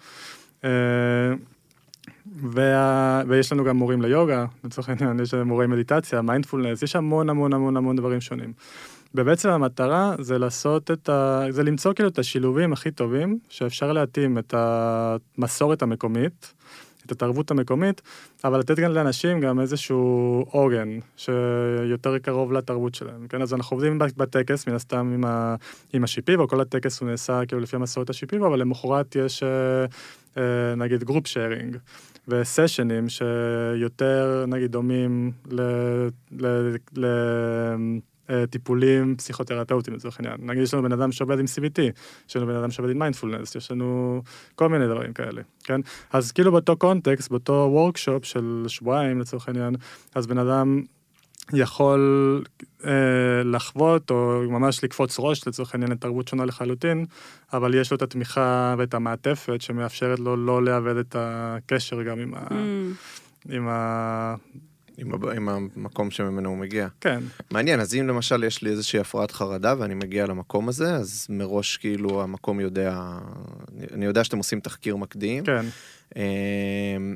אה, וה, ויש לנו גם מורים ליוגה, לצורך העניין, יש מורי מדיטציה, מיינדפולנס, יש המון המון המון המון דברים שונים. ובעצם המטרה זה לעשות את ה... זה למצוא כאילו את השילובים הכי טובים, שאפשר להתאים את המסורת המקומית, את התרבות המקומית, אבל לתת גם לאנשים גם איזשהו עוגן שיותר קרוב לתרבות שלהם, כן? אז אנחנו עובדים בטקס, מן הסתם עם, ה... עם השיפיבו, כל הטקס הוא נעשה כאילו לפי המסורת השיפיבו, אבל למחרת יש אה, אה, נגיד group sharing. וסשנים שיותר נגיד דומים ל... ל... ל... אה, טיפולים פסיכותרפאוטיים לצורך העניין. נגיד יש לנו בן אדם שעובד עם CBT, יש לנו בן אדם שעובד עם מיינדפולנס, יש לנו כל מיני דברים כאלה, כן? אז כאילו באותו קונטקסט, באותו workshop של שבועיים לצורך העניין, אז בן אדם יכול אה, לחוות או ממש לקפוץ ראש לצורך העניין לתרבות שונה לחלוטין, אבל יש לו את התמיכה ואת המעטפת שמאפשרת לו לא לאבד את הקשר גם עם, ה, Mm, עם ה... עם הב- עם המקום שממנו הוא מגיע. כן, מעניין, אז אם למשל יש לי איזושהי הפרעת חרדה ואני מגיע למקום הזה, אז מראש כאילו המקום יודע, אני יודע שאתם עושים תחקיר מקדים, כן, אמ,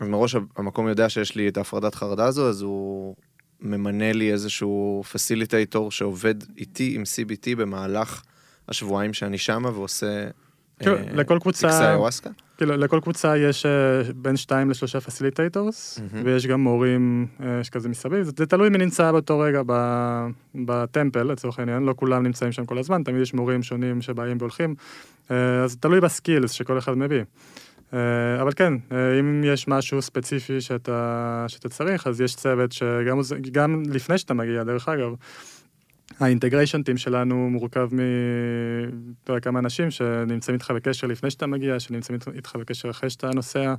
אז מראש המקום יודע שיש לי את ההפרדת חרדה הזו, אז הוא ממנה לי איזשהו facilitator שעובד איתי עם CBT במהלך השבועיים שאני שמה ועושה... כאילו, אה, לכל קבוצה-? כאילו לכל קבוצה יש אה, בין שתיים לשלושה facilitators, מהמם. ויש גם מורים אה, שכזה מסביב, זה, זה תלוי מי נמצא באותו רגע ב, ב-temple לצורך העניין, לא כולם נמצאים שם כל הזמן, תמיד יש מורים שונים שבאים והולכים, אז תלוי בסקילס שכל אחד מביא. אבל כן, אם יש משהו ספציפי שאתה, שאתה צריך, אז יש צוות שגם גם לפני שאתה מגיע, דרך אגב, האינטגריישן טים שלנו מורכב מ... אתה יודע, כמה אנשים שנמצאים איתך בקשר לפני שאתה מגיע, שנמצאים איתך בקשר אחרי שאתה נוסע,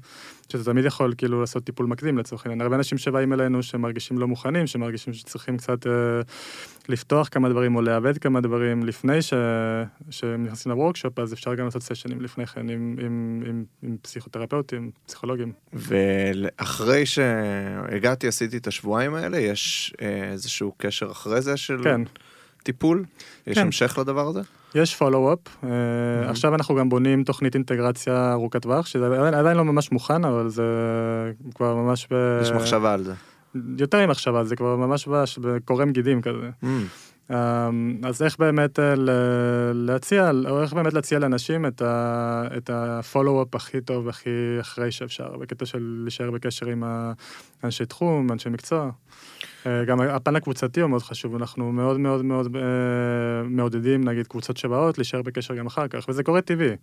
שאתה תמיד יכול כאילו לעשות טיפול מקדים לצורך העניין. הרבה אנשים שבאים אלינו שמרגישים לא מוכנים, שמרגישים שצריכים קצת אה, לפתוח כמה דברים או לאבד כמה דברים לפני ש... שהם נכנסים לוורקשופ, אז אפשר גם לעשות סשנים לפני כן עם, עם, עם, עם פסיכותרפאוטים, פסיכולוגים. ואחרי שהגעתי, עשיתי את השבועיים האלה, יש אה, איזשהו קשר אחרי זה של כן. טיפול? יש כן. המשך לדבר הזה? יש פולו-אפ, עכשיו אנחנו גם בונים תוכנית אינטגרציה ארוכת טווח, שזה עדיין- עדיין לא ממש מוכן, אבל זה כבר ממש ב... יש מחשבה על זה. יותר ממחשבה, זה כבר ממש בש- בקורם גידים כזה. Mm, אמ, אז איך באמת אה, ל- להציע, או איך באמת להציע לאנשים את ה- את הפולו-אפ הכי טוב, הכי אחרי שאפשר, בקטע של להישאר בקשר עם האנשי תחום, אנשי מקצוע. אה, גם הפן הקבוצתי הוא מאוד חשוב, אנחנו מאוד מאוד מאוד אה, מעודדים, נגיד, קבוצות שבאות, להישאר בקשר גם אחר כך, וזה קורה טבעי.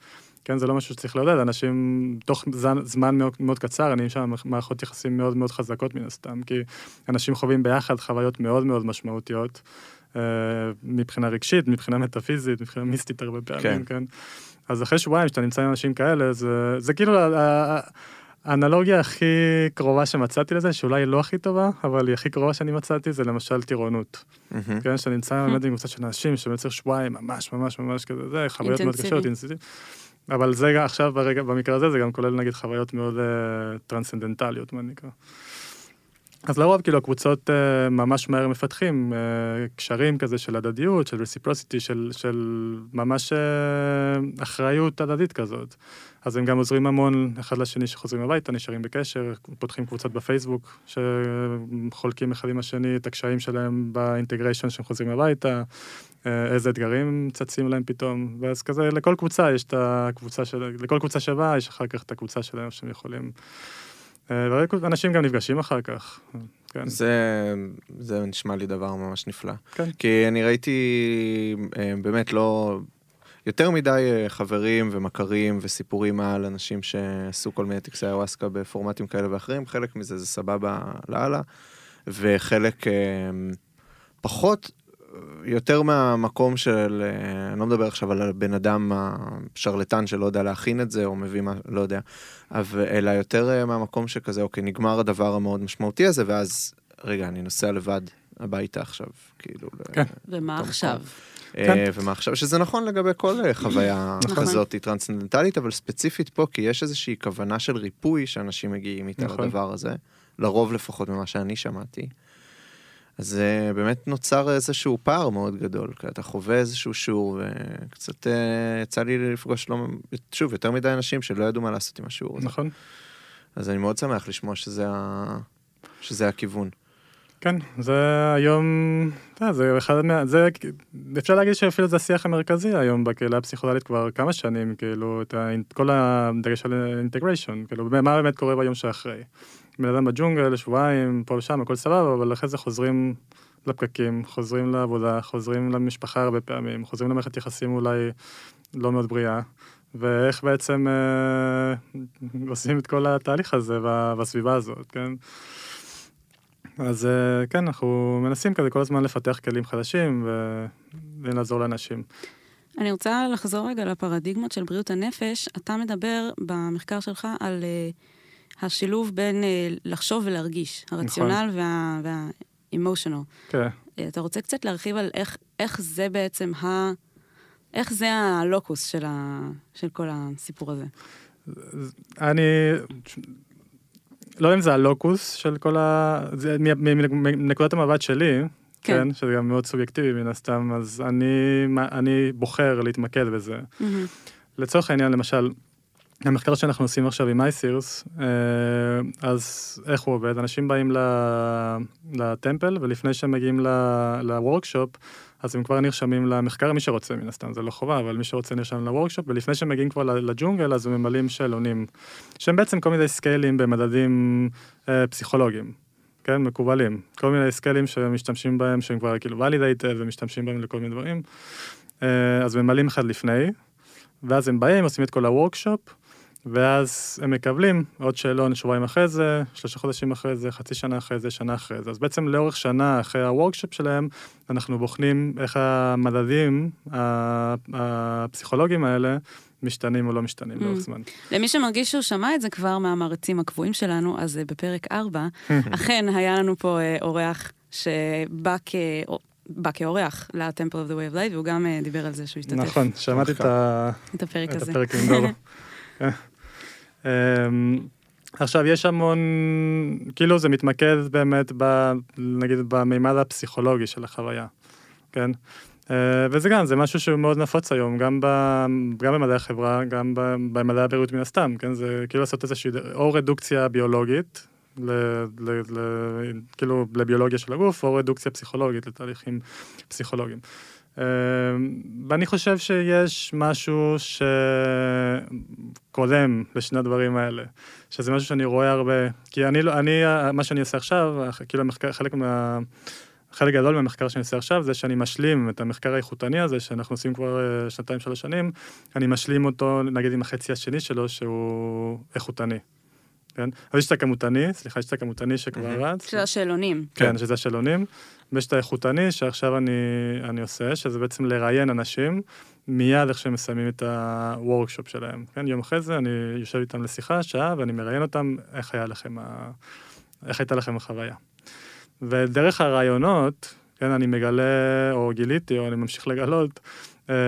כן, זה לא משהו שצריך לעודד, אנשים תוך זמן, זמן מאוד, מאוד קצר, אני שם מערכות יחסים מאוד מאוד חזקות מן הסתם, כי אנשים חווים ביחד חוויות מאוד מאוד משמעותיות. אה, מבחינה רגשית, מבחינה מטאפיזית, מבחינה מיסטית הרבה פעמים, כן. כן. אז אחרי שבועיים שאתה נמצא עם אנשים כאלה, זה, זה כאילו האנלוגיה הכי קרובה שמצאתי לזה, שאולי היא לא הכי טובה, אבל היא הכי קרובה שאני מצאתי, זה למשל טירונות. מהמם. כן, שאתה נמצא באמת עם קבוצה של אנשים שבאמת צריך שבועיים, ממש ממש ממש כזה, זה חוויות מאוד. קשות, אינטנסיבי. אבל זה גם- עכשיו, ברגע, במקרה הזה, זה גם כולל נגיד חוויות מאוד uh, טרנסצנדנטליות, מה נקרא. אז לרוב כאילו הקבוצות uh, ממש מהר מפתחים uh, קשרים כזה של הדדיות, של reciprocity, של, של ממש uh, אחריות הדדית כזאת. אז הם גם עוזרים המון אחד לשני שחוזרים הביתה, נשארים בקשר, פותחים קבוצות בפייסבוק, שחולקים אחד עם השני את הקשיים שלהם באינטגריישן שהם חוזרים הביתה, איזה אתגרים צצים להם פתאום, ואז כזה לכל קבוצה יש את הקבוצה של... לכל קבוצה שווה יש אחר כך את הקבוצה שלהם שהם יכולים... ואנשים גם נפגשים אחר כך. כן. זה, זה נשמע לי דבר ממש נפלא. כן. כי אני ראיתי באמת לא... יותר מדי חברים ומכרים וסיפורים על אנשים שעשו כל מיני טקסי איוואסקה בפורמטים כאלה ואחרים, חלק מזה זה סבבה לאללה, וחלק פחות יותר מהמקום של, אה, אני לא מדבר עכשיו על הבן אדם השרלטן שלא יודע להכין את זה, או מביא מה, לא יודע, אבל, אלא יותר אה, מהמקום שכזה, אוקיי, נגמר הדבר המאוד משמעותי הזה, ואז, רגע, אני נוסע לבד הביתה עכשיו, כאילו. כן. ומה עכשיו? אה, כן. ומה עכשיו, שזה נכון לגבי כל חוויה נכון. כזאת טרנסצנדנטלית, אבל ספציפית פה, כי יש איזושהי כוונה של ריפוי שאנשים מגיעים איתה נכון. לדבר הזה, לרוב לפחות ממה שאני שמעתי. אז uh, באמת נוצר איזשהו פער מאוד גדול, כי אתה חווה איזשהו שיעור, וקצת uh, יצא לי לפגוש, לא, שוב, יותר מדי אנשים שלא ידעו מה לעשות עם השיעור הזה. נכון. אז אני מאוד שמח לשמוע שזה, ה... שזה הכיוון. כן, זה היום, אתה זה אחד מה... זה, אפשר להגיד שאפילו זה השיח המרכזי היום בקהילה הפסיכולוגית כבר כמה שנים, כאילו, את ה, כל הדגש על אינטגריישן, כאילו, מה באמת קורה ביום שאחרי. בן אדם בג'ונגל, שבועיים, פה ושם, הכל סבבה, אבל אחרי זה חוזרים לפקקים, חוזרים לעבודה, חוזרים למשפחה הרבה פעמים, חוזרים למערכת יחסים אולי לא מאוד בריאה, ואיך בעצם אה, עושים את כל התהליך הזה בסביבה הזאת, כן? אז אה, כן, אנחנו מנסים כזה כל הזמן לפתח כלים חדשים ולעזור לאנשים. אני רוצה לחזור רגע לפרדיגמות של בריאות הנפש. אתה מדבר במחקר שלך על... אה, השילוב בין uh, לחשוב ולהרגיש, הרציונל נכון. וה-emotional. כן. Uh, אתה רוצה קצת להרחיב על איך, איך זה בעצם ה... איך זה הלוקוס של, ה, של כל הסיפור הזה? אני... לא יודע אם זה הלוקוס של כל ה... זה מנקודת המבט שלי, כן. כן, שזה גם מאוד סובייקטיבי מן הסתם, אז אני, אני בוחר להתמקד בזה. Mm-hmm. לצורך העניין, למשל, המחקר שאנחנו עושים עכשיו עם אייסירס, אה, אז איך הוא עובד? אנשים באים לטמפל, ולפני שהם מגיעים ל-workshop, אז הם כבר נרשמים למחקר, מי שרוצה מן הסתם, זה לא חובה, אבל מי שרוצה נרשם ל-workshop, ולפני שהם מגיעים כבר לג'ונגל, אז הם ממלאים שאלונים, שהם בעצם כל מיני סקיילים במדדים אה, פסיכולוגיים, כן, מקובלים. כל מיני סקיילים שמשתמשים בהם, שהם כבר כאילו validated ומשתמשים בהם לכל מיני דברים. אה, אז ממלאים אחד לפני, ואז הם באים, עושים את כל ה-workshop, ואז הם מקבלים עוד שאלון שבועיים אחרי זה, שלושה חודשים אחרי זה, חצי שנה אחרי זה, שנה אחרי זה. אז בעצם לאורך שנה אחרי ה-workshop שלהם, אנחנו בוחנים איך המדדים הפסיכולוגיים האלה משתנים או לא משתנים mm. לאורך זמן. למי שמרגיש שהוא שמע את זה כבר מהמעריצים הקבועים שלנו, אז אה, בפרק 4, אכן היה לנו פה אה, אורח שבא כ... בא כאורח ל-Temple of the Way of Light, והוא גם אה, דיבר על זה שהוא השתתף. נכון, שמעתי את הפרק הזה. את הפרק עם דור. אמ, עכשיו, יש המון, כאילו זה מתמקד באמת, ב, נגיד, במימד הפסיכולוגי של החוויה, כן? Uh, וזה גם, זה משהו שהוא מאוד נפוץ היום, גם, ב, גם במדעי החברה, גם במדעי הבריאות מן הסתם, כן? זה כאילו לעשות איזושהי, או רדוקציה ביולוגית, ל, ל, ל, כאילו לביולוגיה של הגוף, או רדוקציה פסיכולוגית לתהליכים פסיכולוגיים. אמ, ואני חושב שיש משהו שקודם לשני הדברים האלה, שזה משהו שאני רואה הרבה, כי אני, לא, אני מה שאני עושה עכשיו, כאילו המחקר, חלק מה... חלק גדול מהמחקר שאני עושה עכשיו זה שאני משלים את המחקר האיכותני הזה, שאנחנו עושים כבר אה, שנתיים, שלוש שנים, אני משלים אותו, נגיד, עם החצי השני שלו, שהוא איכותני. כן? אז יש את הכמותני, סליחה, יש את הכמותני שכבר רץ. שזה השאלונים. כן, שזה השאלונים. ויש את האיכותני שעכשיו אני, אני עושה, שזה בעצם לראיין אנשים מיד איך שהם מסיימים את הוורקשופ שלהם. כן, יום אחרי זה אני יושב איתם לשיחה, שעה, ואני מראיין אותם איך היה לכם, ה... איך הייתה לכם החוויה. ודרך הרעיונות, כן, אני מגלה, או גיליתי, או אני ממשיך לגלות,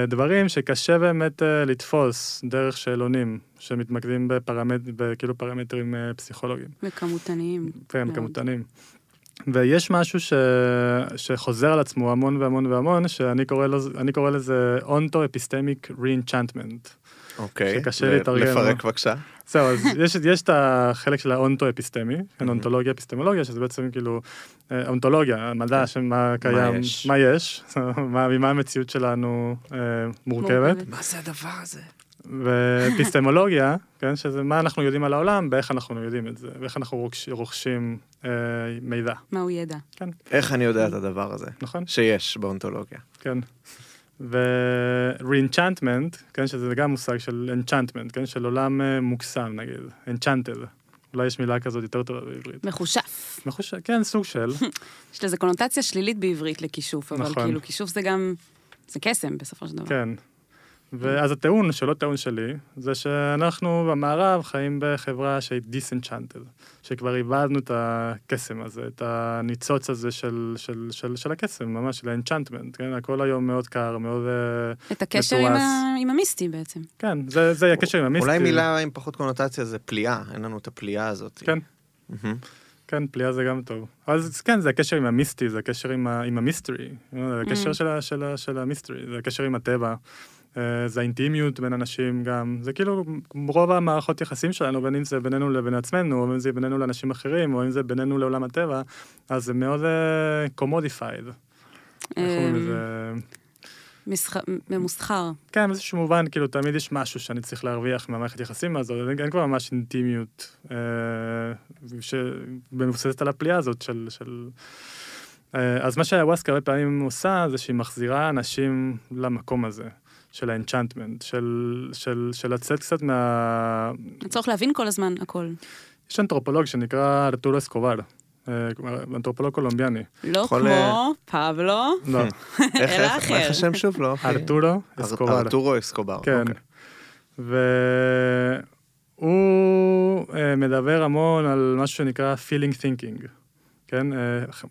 דברים שקשה באמת אה, לתפוס דרך שאלונים שמתמקדים בפרמט, בכאילו פרמטרים אה, פסיכולוגיים. וכמותניים. כן, כמותניים. ויש משהו ש... שחוזר על עצמו המון והמון והמון, שאני קורא, לו... קורא לזה onto-epistemic re-enchantment. אוקיי, שקשה להתארגן. לפרק בבקשה. זהו, אז יש, יש את החלק של האונטו-אפיסטמי, כן, אונתולוגיה, אפיסטמולוגיה, שזה בעצם כאילו אה, אונתולוגיה, המדע של מה קיים? מה יש, מה- ממה המציאות שלנו אה, מורכבת. מה זה הדבר הזה? ואפיסטמולוגיה, כן, שזה מה אנחנו יודעים על העולם, ואיך אנחנו יודעים את זה, ואיך אנחנו רוכש, רוכשים אה, מידע, מהו ידע? כן, איך אני יודע את הדבר הזה? נכון? שיש באונתולוגיה. כן. ו-re-enchantment, כן, שזה גם מושג של enchantment, כן, של עולם אה, מוקסם נגיד, enchanted. אולי יש מילה כזאת יותר טובה בעברית. מחושף. מחוש... כן, סוג של, יש לזה קונוטציה שלילית בעברית לכישוף, אבל נכון. כאילו כישוף זה גם, זה קסם בסופו של דבר. כן. ואז הטיעון, שלא טיעון שלי, זה שאנחנו במערב חיים בחברה שהיא disenchanted, שכבר איבדנו את הקסם הזה, את הניצוץ הזה של, של, של, של הקסם, ממש, של האנצ'נטמנט, כן? הכל היום מאוד קר, מאוד... אה, את הקשר עם. ה... עם המיסטי בעצם. כן, זה, זה הקשר עם המיסטי. אולי מילה עם פחות קונוטציה זה פליאה, אין לנו את הפליאה הזאת. כן. כן, פליאה זה גם טוב. אז כן, זה הקשר עם המיסטי, זה הקשר עם, ה, עם המיסטרי, זה הקשר Mm. של, ה, של, ה, של המיסטרי, זה הקשר עם הטבע, אה, זה האינטימיות בין אנשים גם, זה כאילו רוב המערכות יחסים שלנו, בין אם זה בינינו לבין עצמנו, או אם זה בינינו לאנשים אחרים, או אם זה בינינו לעולם הטבע, אז זה מאוד commodified. איך לזה? מסח... ממוסחר. כן, באיזשהו מובן, כאילו, תמיד יש משהו שאני צריך להרוויח מהמערכת יחסים הזאת, אין, אין כבר ממש אינטימיות אה, שמבוססת על הפליאה הזאת של... של אה, אז מה שאיוואסקה הרבה פעמים עושה, זה שהיא מחזירה אנשים למקום הזה, של האנצ'נטמנט, של, של, של לצאת קצת מה... הצורך להבין כל הזמן הכל. יש אנתרופולוג שנקרא ארתורו אסקובר, אה, אנתרופולוג קולומביאני. לא כמו פבלו, לא, איך- אלא איך- אחר. איך השם שוב? לא? ארתורו אר- אסקובר. ארתורו אסקובר. כן. אוקיי. והוא אה, מדבר המון על משהו שנקרא feeling thinking, כן? אה,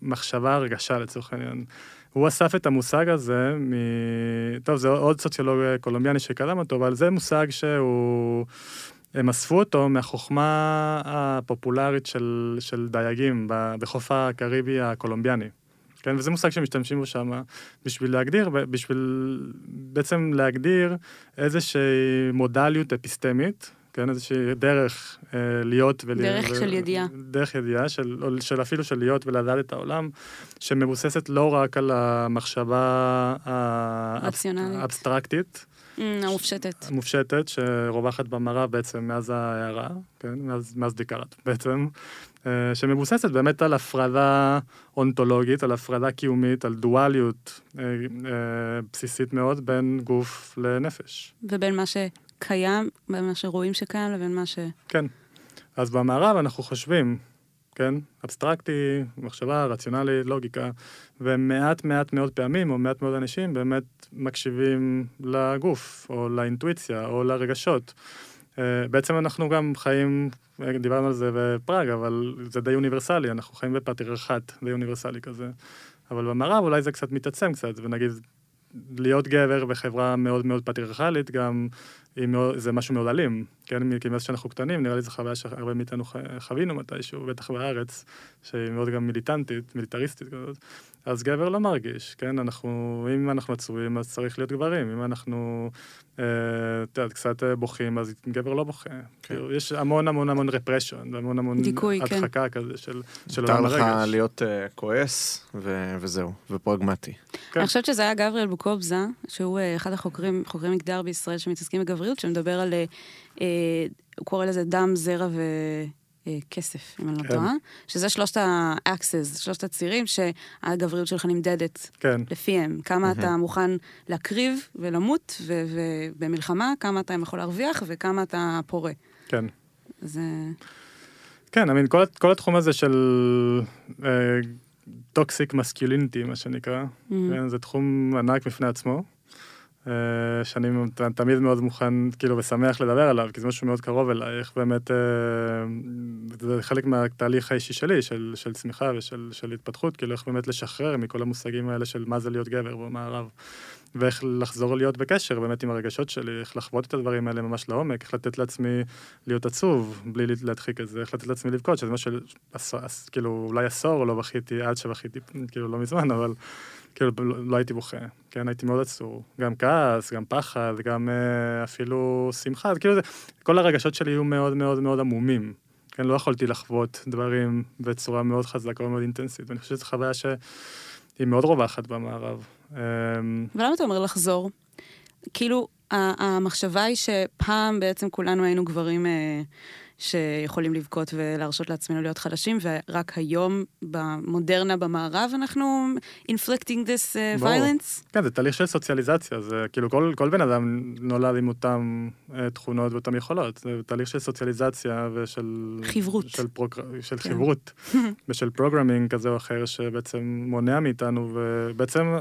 מחשבה, הרגשה לצורך העניין. הוא אסף את המושג הזה מ... טוב, זה עוד סוציולוג קולומביאני שקדם אותו, אבל זה מושג שהוא... הם אספו אותו מהחוכמה הפופולרית של, של דייגים בחוף הקריבי הקולומביאני. כן, וזה מושג שמשתמשים בו שם בשביל להגדיר, בשביל בעצם להגדיר איזושהי מודליות אפיסטמית, כן, איזושהי דרך אה, להיות ול... דרך ו- של ידיעה. דרך ידיעה, של, של אפילו של להיות ולדעת את העולם, שמבוססת לא רק על המחשבה. האבסטרקטית, אמ, המופשטת. המופשטת, שרווחת במערב בעצם מאז ההערה, כן, מאז, מאז דיקארט בעצם, אה, שמבוססת באמת על הפרדה אונתולוגית, על הפרדה קיומית, על דואליות אה, אה, בסיסית מאוד בין גוף לנפש. ובין מה שקיים, בין מה שרואים שקיים לבין מה ש... כן. אז במערב אנחנו חושבים, כן, אבסטרקטי, מחשבה, רציונלי, לוגיקה, ומעט מעט מאוד פעמים, או מעט מאוד אנשים, באמת מקשיבים לגוף, או לאינטואיציה, או לרגשות. אה, בעצם אנחנו גם חיים, דיברנו על זה בפראג, אבל זה די אוניברסלי, אנחנו חיים בפטריארכט די אוניברסלי כזה. אבל במערב אולי זה קצת מתעצם קצת, ונגיד, להיות גבר בחברה מאוד מאוד פטריארכלית, גם זה משהו מאוד אלים, כן? כי מאז שאנחנו קטנים, נראה לי זו חוויה שהרבה מאיתנו חווינו מתישהו, בטח בארץ, שהיא מאוד גם מיליטנטית, מיליטריסטית כזאת. אז גבר לא מרגיש, כן? אנחנו, אם אנחנו עצובים, אז צריך להיות גברים. אם אנחנו, אה, את יודעת, קצת אה, בוכים, אז גבר לא בוכה. כאילו, יש המון המון המון רפרשן, והמון המון דיכוי, כן. הדחקה כזה של, של מותר עולם לך הרגש. להיות אה, כועס, ו- וזהו, ופרגמטי. כן. אני חושבת שזה היה גבריאל בוקובזה, שהוא אה, אחד החוקרים, חוקרי מגדר בישראל שמתעסקים בגבריות, שמדבר על, אה, אה, הוא קורא לזה דם, זרע וכסף, אם אני לא כן. טועה, שזה שלושת ה-axes, שלושת הצירים שהגבריות שלך נמדדת כן, לפיהם. כמה אתה מוכן להקריב ולמות, ו- ובמלחמה, כמה אתה יכול להרוויח וכמה אתה פורה. כן. זה... כן, אני mean, כל, כל התחום הזה של toxic masculinity, מה שנקרא, ממ. כן, זה תחום ענק בפני עצמו, אה, שאני ת- תמיד מאוד מוכן, כאילו, ושמח לדבר עליו, כי זה משהו מאוד קרוב אליי, באמת, אה, זה חלק מהתהליך האישי שלי, של, של צמיחה ושל של התפתחות, כאילו, איך באמת לשחרר מכל המושגים האלה של מה זה להיות גבר במערב. ואיך לחזור להיות בקשר באמת עם הרגשות שלי, איך לחוות את הדברים האלה ממש לעומק, איך לתת לעצמי להיות עצוב בלי להדחיק את זה, איך לתת לעצמי לבכות, שזה מה של, כאילו, אולי עשור לא בכיתי, עד שבכיתי, כאילו, לא מזמן, אבל כאילו, לא הייתי בוכה, כן, הייתי מאוד עצור, גם כעס, גם פחד, גם אה, אפילו שמחה, כאילו, כל הרגשות שלי היו מאוד מאוד מאוד עמומים. כן, לא יכולתי לחוות דברים בצורה מאוד חזקה ומאוד אינטנסיבית, ואני חושב שזו חוויה שהיא מאוד רווחת במערב. אמ, ולמה אתה אומר לחזור? כאילו, המחשבה היא שפעם בעצם כולנו היינו גברים אה, שיכולים לבכות ולהרשות לעצמנו להיות חלשים, ורק היום, במודרנה במערב, אנחנו inflicting this uh, violence. כן, זה תהליך של סוציאליזציה, זה כאילו כל, כל בן אדם נולד עם אותן uh, תכונות ואותן יכולות, זה תהליך של סוציאליזציה ושל... חברות. של, פרוג... של כן. חברות, ושל programming כזה או אחר שבעצם מונע מאיתנו, ובעצם,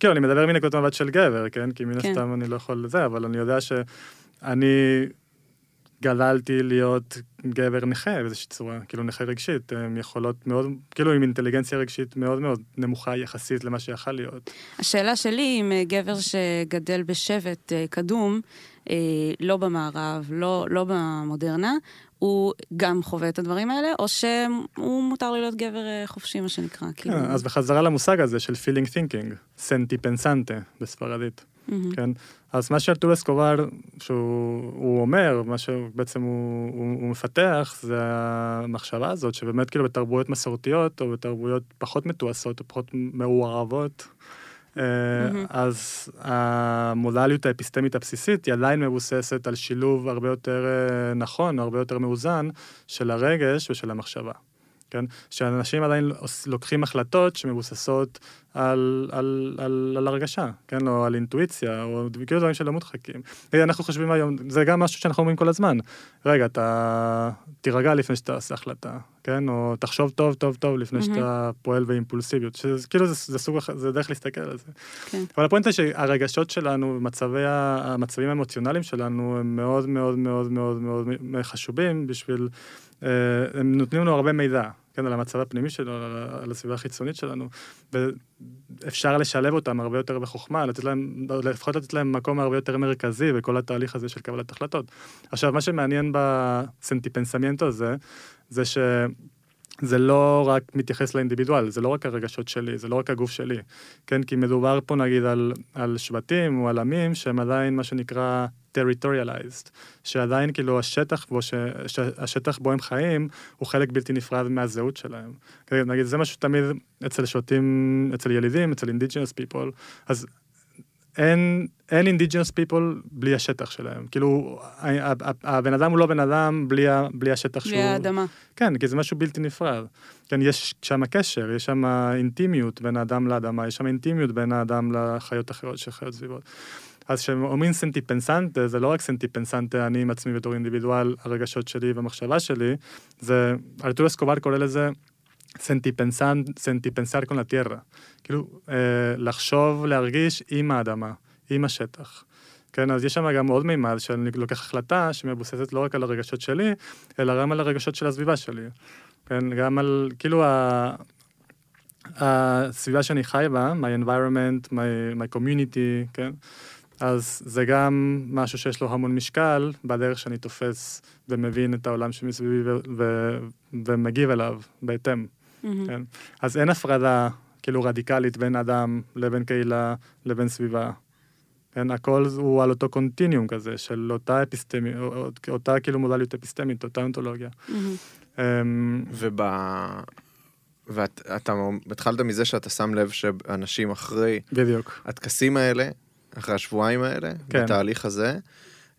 כאילו, אני מדבר מנקודת מבט של גבר, כן? כי מן כן. הסתם אני לא יכול לזה, אבל אני יודע שאני... גדלתי להיות גבר נכה באיזושהי צורה, כאילו נכה רגשית, עם יכולות מאוד, כאילו עם אינטליגנציה רגשית מאוד מאוד נמוכה יחסית למה שיכול להיות. השאלה שלי אם אה, גבר שגדל בשבט אה, קדום, אה, לא במערב, לא, לא במודרנה, הוא גם חווה את הדברים האלה, או שהוא מותר לו להיות גבר חופשי, מה שנקרא. כן, כאילו... אז בחזרה למושג הזה של feeling thinking, סנטי פנסנטה בספרדית. mm-hmm. כן? אז מה שארתור אסקובר, שהוא אומר, מה שבעצם הוא, הוא, הוא מפתח, זה המחשבה הזאת, שבאמת כאילו בתרבויות מסורתיות, או בתרבויות פחות מתועשות, או פחות מעורבות, mm-hmm. אז המודליות האפיסטמית הבסיסית היא עדיין מבוססת על שילוב הרבה יותר אה, נכון, הרבה יותר מאוזן, של הרגש ושל המחשבה. כן? שאנשים עדיין לוקחים החלטות שמבוססות על, על, על, על הרגשה, כן? או על אינטואיציה, או כאילו דברים שלא מודחקים. אנחנו חושבים היום, זה גם משהו שאנחנו אומרים כל הזמן. רגע, אתה תירגע לפני שאתה עושה החלטה, כן? או תחשוב טוב טוב טוב לפני mm-hmm. שאתה פועל באימפולסיביות. שכאילו זה, זה סוג, זה דרך להסתכל על זה. כן. אבל הפואנטה שהרגשות שלנו, מצבי, המצבים האמוציונליים שלנו, הם מאוד מאוד מאוד מאוד מאוד חשובים בשביל... אה, הם נותנים לנו הרבה מידע, כן, על המצב הפנימי שלנו, על הסביבה החיצונית שלנו, ואפשר לשלב אותם הרבה יותר בחוכמה, לתת להם, לפחות לתת להם מקום הרבה יותר מרכזי בכל התהליך הזה של קבלת החלטות. עכשיו, מה שמעניין בסנטיפנסמיינטו הזה, זה ש... זה לא רק מתייחס לאינדיבידואל, זה לא רק הרגשות שלי, זה לא רק הגוף שלי, כן? כי מדובר פה נגיד על, על שבטים או על עמים שהם עדיין מה שנקרא territorialized, שעדיין כאילו השטח בו, ש, שהשטח בו הם חיים הוא חלק בלתי נפרד מהזהות שלהם. נגיד זה משהו תמיד אצל שבטים, אצל ילידים, אצל indigenous people, אז אין, אין אינדיג'נס פיפול בלי השטח שלהם. כאילו, הבן אדם הוא לא בן אדם בלי, בלי השטח בלי שהוא... בלי האדמה. כן, כי זה משהו בלתי נפרד. כן, יש שם קשר, יש שם אינטימיות בין האדם לאדמה, יש שם אינטימיות בין האדם לחיות אחרות שחיות סביבות. אז כשאומרים סנטי פנסנטה, זה לא רק סנטי פנסנטה, אני עם עצמי בתור אינדיבידואל, הרגשות שלי והמחשבה שלי, זה, ארתור אסקובר קורא לזה סנטיפנסן, סנטיפנסר קון לטיירה. כאילו, אה, לחשוב, להרגיש עם האדמה, עם השטח. כן, אז יש שם גם עוד מימד שאני לוקח החלטה שמבוססת לא רק על הרגשות שלי, אלא גם על הרגשות של הסביבה שלי. כן, גם על, כאילו, ה... הסביבה שאני חי בה, my environment, my, my community, כן? אז זה גם משהו שיש לו המון משקל בדרך שאני תופס ומבין את העולם שמסביבי ו- ו- ומגיב אליו בהתאם. Mm-hmm. כן? אז אין הפרדה כאילו רדיקלית בין אדם לבין קהילה לבין סביבה. כן, הכל הוא על אותו קונטיניום כזה של אותה אפיסטמית, אותה כאילו מודליות אפיסטמית, אותה אונתולוגיה. Mm-hmm. וב... ואתה התחלת מזה שאתה שם לב שאנשים אחרי... בדיוק. הטקסים האלה, אחרי השבועיים האלה, כן. בתהליך הזה,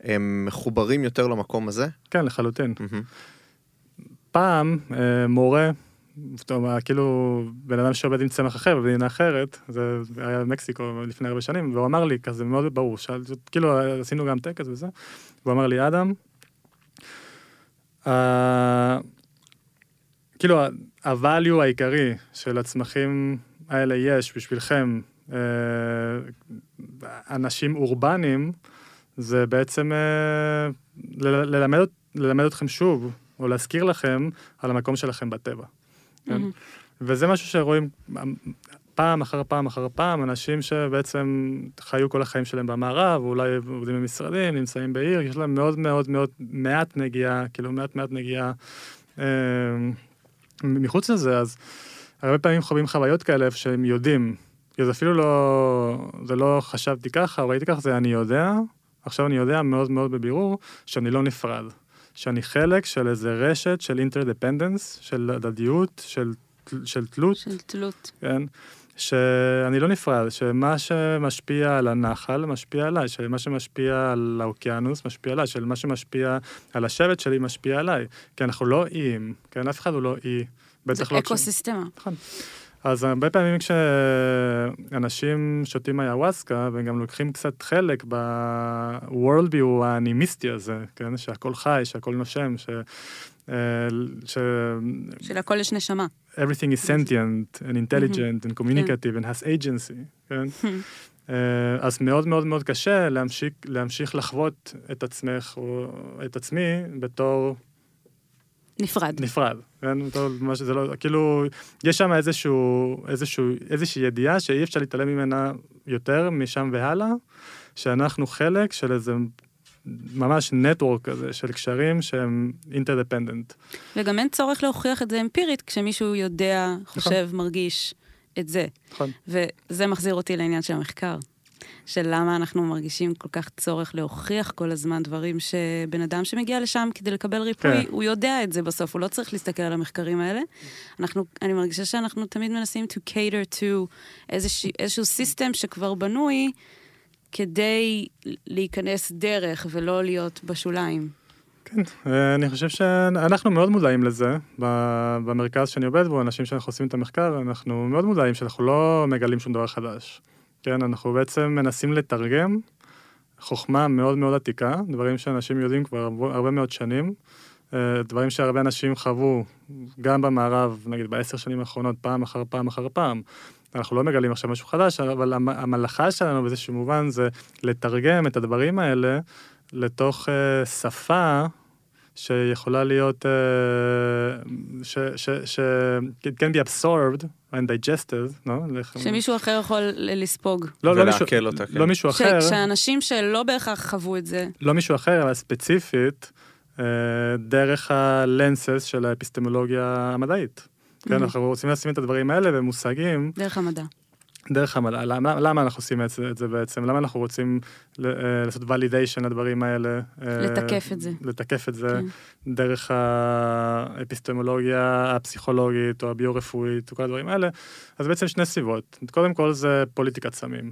הם מחוברים יותר למקום הזה? כן, לחלוטין. Mm-hmm. פעם, אה, מורה טוב, כאילו, בן אדם שעובד עם צמח אחר במדינה אחרת, זה היה במקסיקו לפני הרבה שנים, והוא אמר לי כזה מאוד ברור, שאל, כאילו עשינו גם טקס וזה, והוא אמר לי, אדם, uh, כאילו הvalue העיקרי של הצמחים האלה יש בשבילכם, אנשים אורבניים, זה בעצם uh, ללמד, ללמד אתכם שוב, או להזכיר לכם על המקום שלכם בטבע. כן? וזה משהו שרואים, פעם אחר פעם אחר פעם, אנשים שבעצם חיו כל החיים שלהם במערב, אולי עובדים במשרדים, נמצאים בעיר, יש להם מאוד מאוד מאוד מעט נגיעה, כאילו מעט מעט נגיעה אה, מחוץ לזה, אז הרבה פעמים חווים חוויות כאלה שהם יודעים, זה אפילו לא, זה לא חשבתי ככה, ראיתי ככה, זה אני יודע, עכשיו אני יודע מאוד מאוד בבירור שאני לא נפרד. שאני חלק של איזה רשת של interdependence, של הדדיות, של, של תלות. של תלות. כן. שאני לא נפרד, שמה שמשפיע על הנחל משפיע עליי, שמה שמשפיע על האוקיינוס משפיע עליי, שמה שמשפיע על השבט שלי משפיע עליי. כי אנחנו לא איים, כן? אף אחד הוא לא אי. זה לא אקו-סיסטמה. נכון. אז הרבה פעמים כשאנשים שותים איוואסקה, והם גם לוקחים קצת חלק ב-world view האנימיסטי הזה, כן? שהכל חי, שהכל נושם, ש... אה, ש... שלהכל יש נשמה. everything is sentient and intelligent and communicative and has agency, כן? אה, אז מאוד מאוד מאוד קשה להמשיך, להמשיך לחוות את עצמך או את עצמי בתור נפרד. נפרד. כן, שזה לא, כאילו, יש שם איזשהו, איזשהו, איזושהי ידיעה שאי אפשר להתעלם ממנה יותר משם והלאה, שאנחנו חלק של איזה ממש נטוורק כזה של קשרים שהם אינטרדפנדנט. וגם אין צורך להוכיח את זה אמפירית כשמישהו יודע, חושב, נכון. מרגיש את זה. נכון. וזה מחזיר אותי לעניין של המחקר. של למה אנחנו מרגישים כל כך צורך להוכיח כל הזמן דברים שבן אדם שמגיע לשם כדי לקבל ריפוי, כן. הוא יודע את זה בסוף, הוא לא צריך להסתכל על המחקרים האלה. אנחנו, אני מרגישה שאנחנו תמיד מנסים to cater to איזשה, איזשהו סיסטם שכבר בנוי כדי להיכנס דרך ולא להיות בשוליים. כן, אני חושב שאנחנו מאוד מודעים לזה, במרכז שאני עובד בו, אנשים שאנחנו עושים את המחקר, אנחנו מאוד מודעים שאנחנו לא מגלים שום דבר חדש. כן, אנחנו בעצם מנסים לתרגם חוכמה מאוד מאוד עתיקה, דברים שאנשים יודעים כבר הרבה מאוד שנים, אה, דברים שהרבה אנשים חוו, גם במערב, נגיד בעשר שנים האחרונות, פעם אחר פעם אחר פעם. אנחנו לא מגלים עכשיו משהו חדש, אבל המלאכה שלנו באיזשהו מובן זה לתרגם את הדברים האלה לתוך uh, שפה שיכולה להיות, uh, ש, ש, ש, it can be absorbed and digested, no? שמישהו אחר יכול לספוג. לא, לא מישהו, אותה, כן. לא מישהו אחר. שאנשים שלא בהכרח חוו את זה. לא מישהו אחר, אבל ספציפית, uh, דרך הלנסס של האפיסטמולוגיה המדעית. כן, אנחנו רוצים לשים את הדברים האלה במושגים. דרך המדע. דרך המדע, למה, למה אנחנו עושים את זה, את זה בעצם? למה אנחנו רוצים אה, לעשות ולידיישן לדברים האלה? אה, לתקף את זה. לתקף את זה כן. דרך האפיסטמולוגיה הפסיכולוגית או הביו-רפואית וכל הדברים האלה. אז בעצם שני סיבות. קודם כל זה פוליטיקת סמים.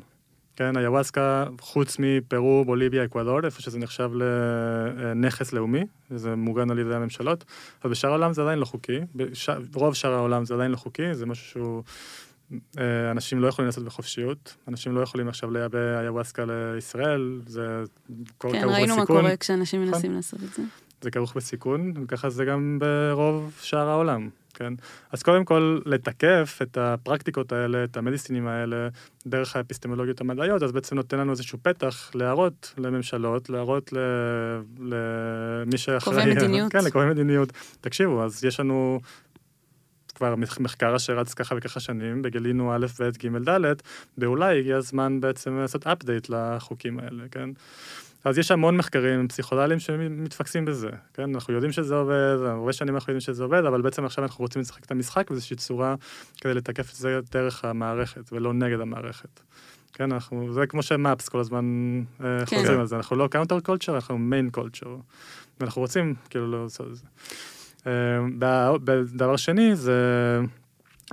כן, היוואסקה, חוץ מפרו, בוליביה, אקוודור, איפה שזה נחשב לנכס לאומי, זה מוגן על ידי הממשלות, אבל בשאר העולם זה עדיין לא חוקי, ברוב שאר העולם זה עדיין לא חוקי, זה משהו שהוא... אה, אנשים לא יכולים לעשות בחופשיות, אנשים לא יכולים עכשיו לייבא היוואסקה לישראל, זה כרוך בסיכון. כן, ראינו מה קורה כשאנשים נכון. מנסים לעשות את זה. זה כרוך בסיכון, וככה זה גם ברוב שאר העולם. כן? אז קודם כל, לתקף את הפרקטיקות האלה, את המדיסינים האלה, דרך האפיסטמולוגיות המדעיות, אז בעצם נותן לנו איזשהו פתח להראות לממשלות, להראות למי שאחראי... קובעי מדיניות. כן, לקובעי מדיניות. תקשיבו, אז יש לנו כבר מחקר אשר רץ ככה וככה שנים, וגילינו א', ב', ג', ד', ואולי הגיע הזמן בעצם לעשות update לחוקים האלה, כן? אז יש המון מחקרים פסיכולוגיים שמתפקסים בזה, כן? אנחנו יודעים שזה עובד, הרבה שנים אנחנו יודעים שזה עובד, אבל בעצם עכשיו אנחנו רוצים לשחק את המשחק באיזושהי צורה כדי לתקף את זה דרך המערכת ולא נגד המערכת. כן, אנחנו, זה כמו ש-MAPS כל הזמן אה, כן. חוזרים על זה, אנחנו לא counter culture, אנחנו main culture. ואנחנו רוצים כאילו לעשות את זה. אה, דבר שני זה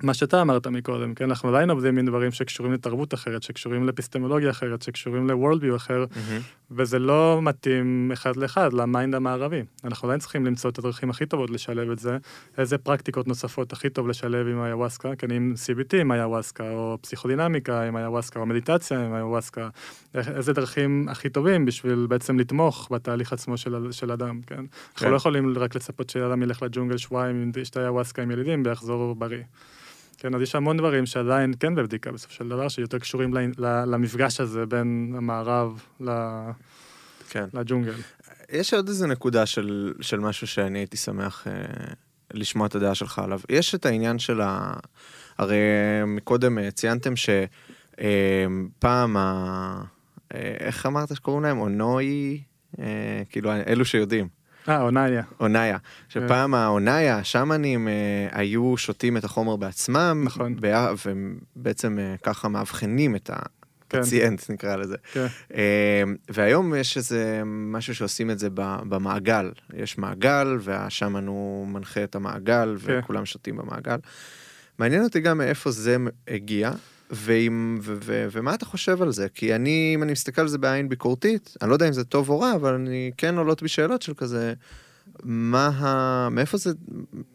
מה שאתה אמרת מקודם, כן? אנחנו עדיין עובדים עם דברים שקשורים לתרבות אחרת, שקשורים לאפיסטמולוגיה אחרת, שקשורים ל-world view אחר, mm-hmm. וזה לא מתאים אחד לאחד ל mind המערבי. אנחנו עדיין צריכים למצוא את הדרכים הכי טובות לשלב את זה, איזה פרקטיקות נוספות הכי טוב לשלב עם איוואסקה, כן, עם CBT עם איוואסקה, או פסיכודינמיקה עם איוואסקה, או מדיטציה עם איוואסקה, איזה דרכים הכי טובים בשביל בעצם לתמוך בתהליך עצמו של, של אדם, כן? כן. אנחנו לא יכולים רק לצפות שאדם ילך לג'ונגל שבועיים, ישתה היוואסקה עם ילדים ויחזור בריא. כן, אז יש המון דברים שעדיין כן בבדיקה בסופו של דבר, שיותר קשורים למפגש הזה בין המערב כן. לג'ונגל. יש עוד איזה נקודה של, של משהו שאני הייתי שמח אה, לשמוע את הדעה שלך עליו. יש את העניין של ה... הרי מקודם אה, ציינתם שפעם ה... אה, איך אמרת שקוראים להם? אונוי? אה, כאילו, אלו שיודעים. אה, אונאיה. אונאיה. שפעם האונאיה, השאמנים, אה, היו שותים את החומר בעצמם. נכון. ובעצם אה, ככה מאבחנים את הפציינט, נקרא לזה. כן. אה, והיום יש איזה משהו שעושים את זה במעגל. יש מעגל, והשאמן הוא מנחה את המעגל, כן. וכולם שותים במעגל. מעניין אותי גם מאיפה זה הגיע. ועם, ו, ו, ומה אתה חושב על זה? כי אני, אם אני מסתכל על זה בעין ביקורתית, אני לא יודע אם זה טוב או רע, אבל אני כן עולות בי שאלות של כזה, מה ה... מאיפה זה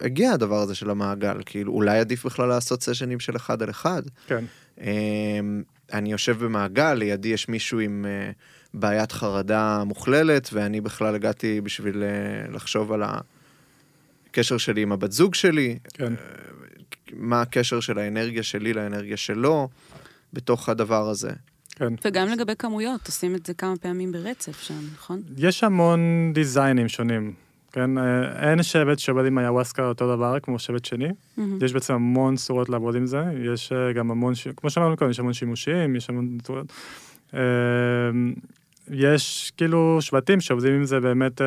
הגיע הדבר הזה של המעגל? כאילו, אולי עדיף בכלל לעשות סשנים של אחד על אחד? כן. אמ, אני יושב במעגל, לידי יש מישהו עם אה, בעיית חרדה מוכללת, ואני בכלל הגעתי בשביל אה, לחשוב על הקשר שלי עם הבת זוג שלי, כן. מה הקשר של האנרגיה שלי לאנרגיה שלו בתוך הדבר הזה. כן. וגם לגבי כמויות, עושים את זה כמה פעמים ברצף שם, נכון? יש המון דיזיינים שונים, כן? אה, אין שבט שעובד עם איוואסקה אותו דבר כמו שבט שני. מהמם. יש בעצם המון צורות לעבוד עם זה, יש אה, גם המון, ש... כמו שאמרנו קודם, יש המון שימושים, יש המון צורות. אה, יש כאילו שבטים שעובדים עם זה באמת אה,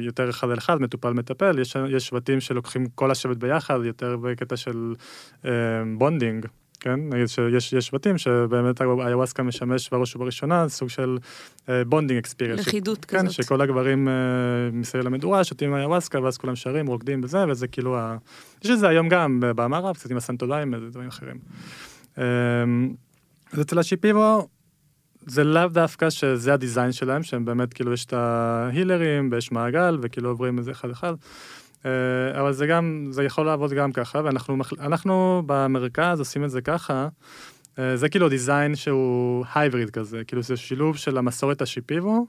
יותר אחד על אחד, מטופל מטפל, יש, יש שבטים שלוקחים כל השבט ביחד, יותר בקטע של אה, bonding. כן, נגיד שיש יש שבטים שבאמת איוואסקה משמש בראש ובראשונה סוג של bonding experience. לכידות כן, כזאת. שכל הגברים אה, מסביב למדורה שותים איוואסקה, ואז כולם שרים, רוקדים וזה, וזה כאילו ה... יש את זה היום גם במערב, קצת עם הסנטו דיימי ודברים אחרים. אה, אז אצל השיפיבו, זה לאו דווקא שזה ה design שלהם, שהם באמת, כאילו, יש את ההילרים, ויש מעגל, וכאילו עוברים איזה אחד-אחד. אה, אבל זה גם, זה יכול לעבוד גם ככה, ואנחנו במרכז עושים את זה ככה. אה, זה כאילו דיזיין שהוא הייבריד כזה, כאילו זה שילוב של המסורת השיפיבו,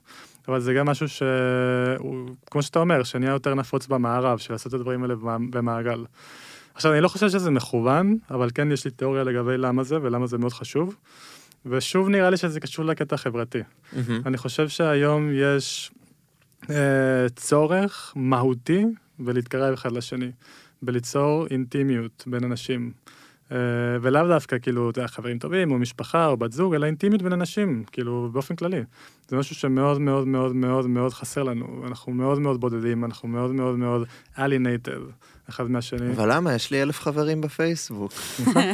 אבל זה גם משהו שהוא, כמו שאתה אומר, שנהיה יותר נפוץ במערב, של לעשות את הדברים האלה במע- במעגל. עכשיו, אני לא חושב שזה מכוון, אבל כן יש לי תיאוריה לגבי למה זה ולמה זה מאוד חשוב. ושוב נראה לי שזה קשור לקטע החברתי. אני חושב שהיום יש אה, צורך מהותי בלהתקרב אחד לשני, בליצור אינטימיות בין אנשים. אה, ולאו דווקא כאילו, אתה יודע, חברים טובים, או משפחה, או בת זוג, אלא אינטימיות בין אנשים, כאילו, באופן כללי. זה משהו שמאוד מאוד מאוד מאוד מאוד חסר לנו. אנחנו מאוד מאוד בודדים, אנחנו מאוד מאוד מאוד alienated אחד מהשני. אבל למה? יש לי אלף חברים בפייסבוק.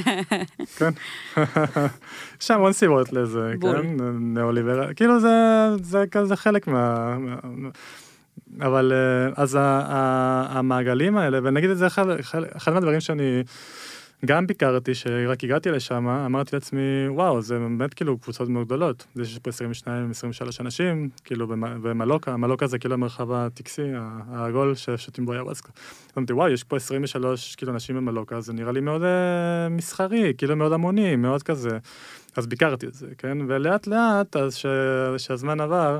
כן. יש המון סיבות לזה, בול. כן? ניאו-ליברל, כאילו זה, זה כזה חלק מה... אבל אה, אז המעגלים האלה, ונגיד את זה אחד מהדברים שאני גם ביקרתי, שרק הגעתי לשם, אמרתי לעצמי, וואו, זה באמת כאילו קבוצות מאוד גדולות. יש פה 22, 23 אנשים, כאילו במ- במלוקה, מלוקה זה כאילו המרחב הטקסי, העגול ששותים בו יוואסקה. אמרתי, וואו, יש פה 23 כאילו אנשים במלוקה, זה נראה לי מאוד אה, מסחרי, כאילו מאוד המוני, מאוד כזה. אז ביקרתי את זה, כן? ולאט לאט, אז ש... שהזמן עבר,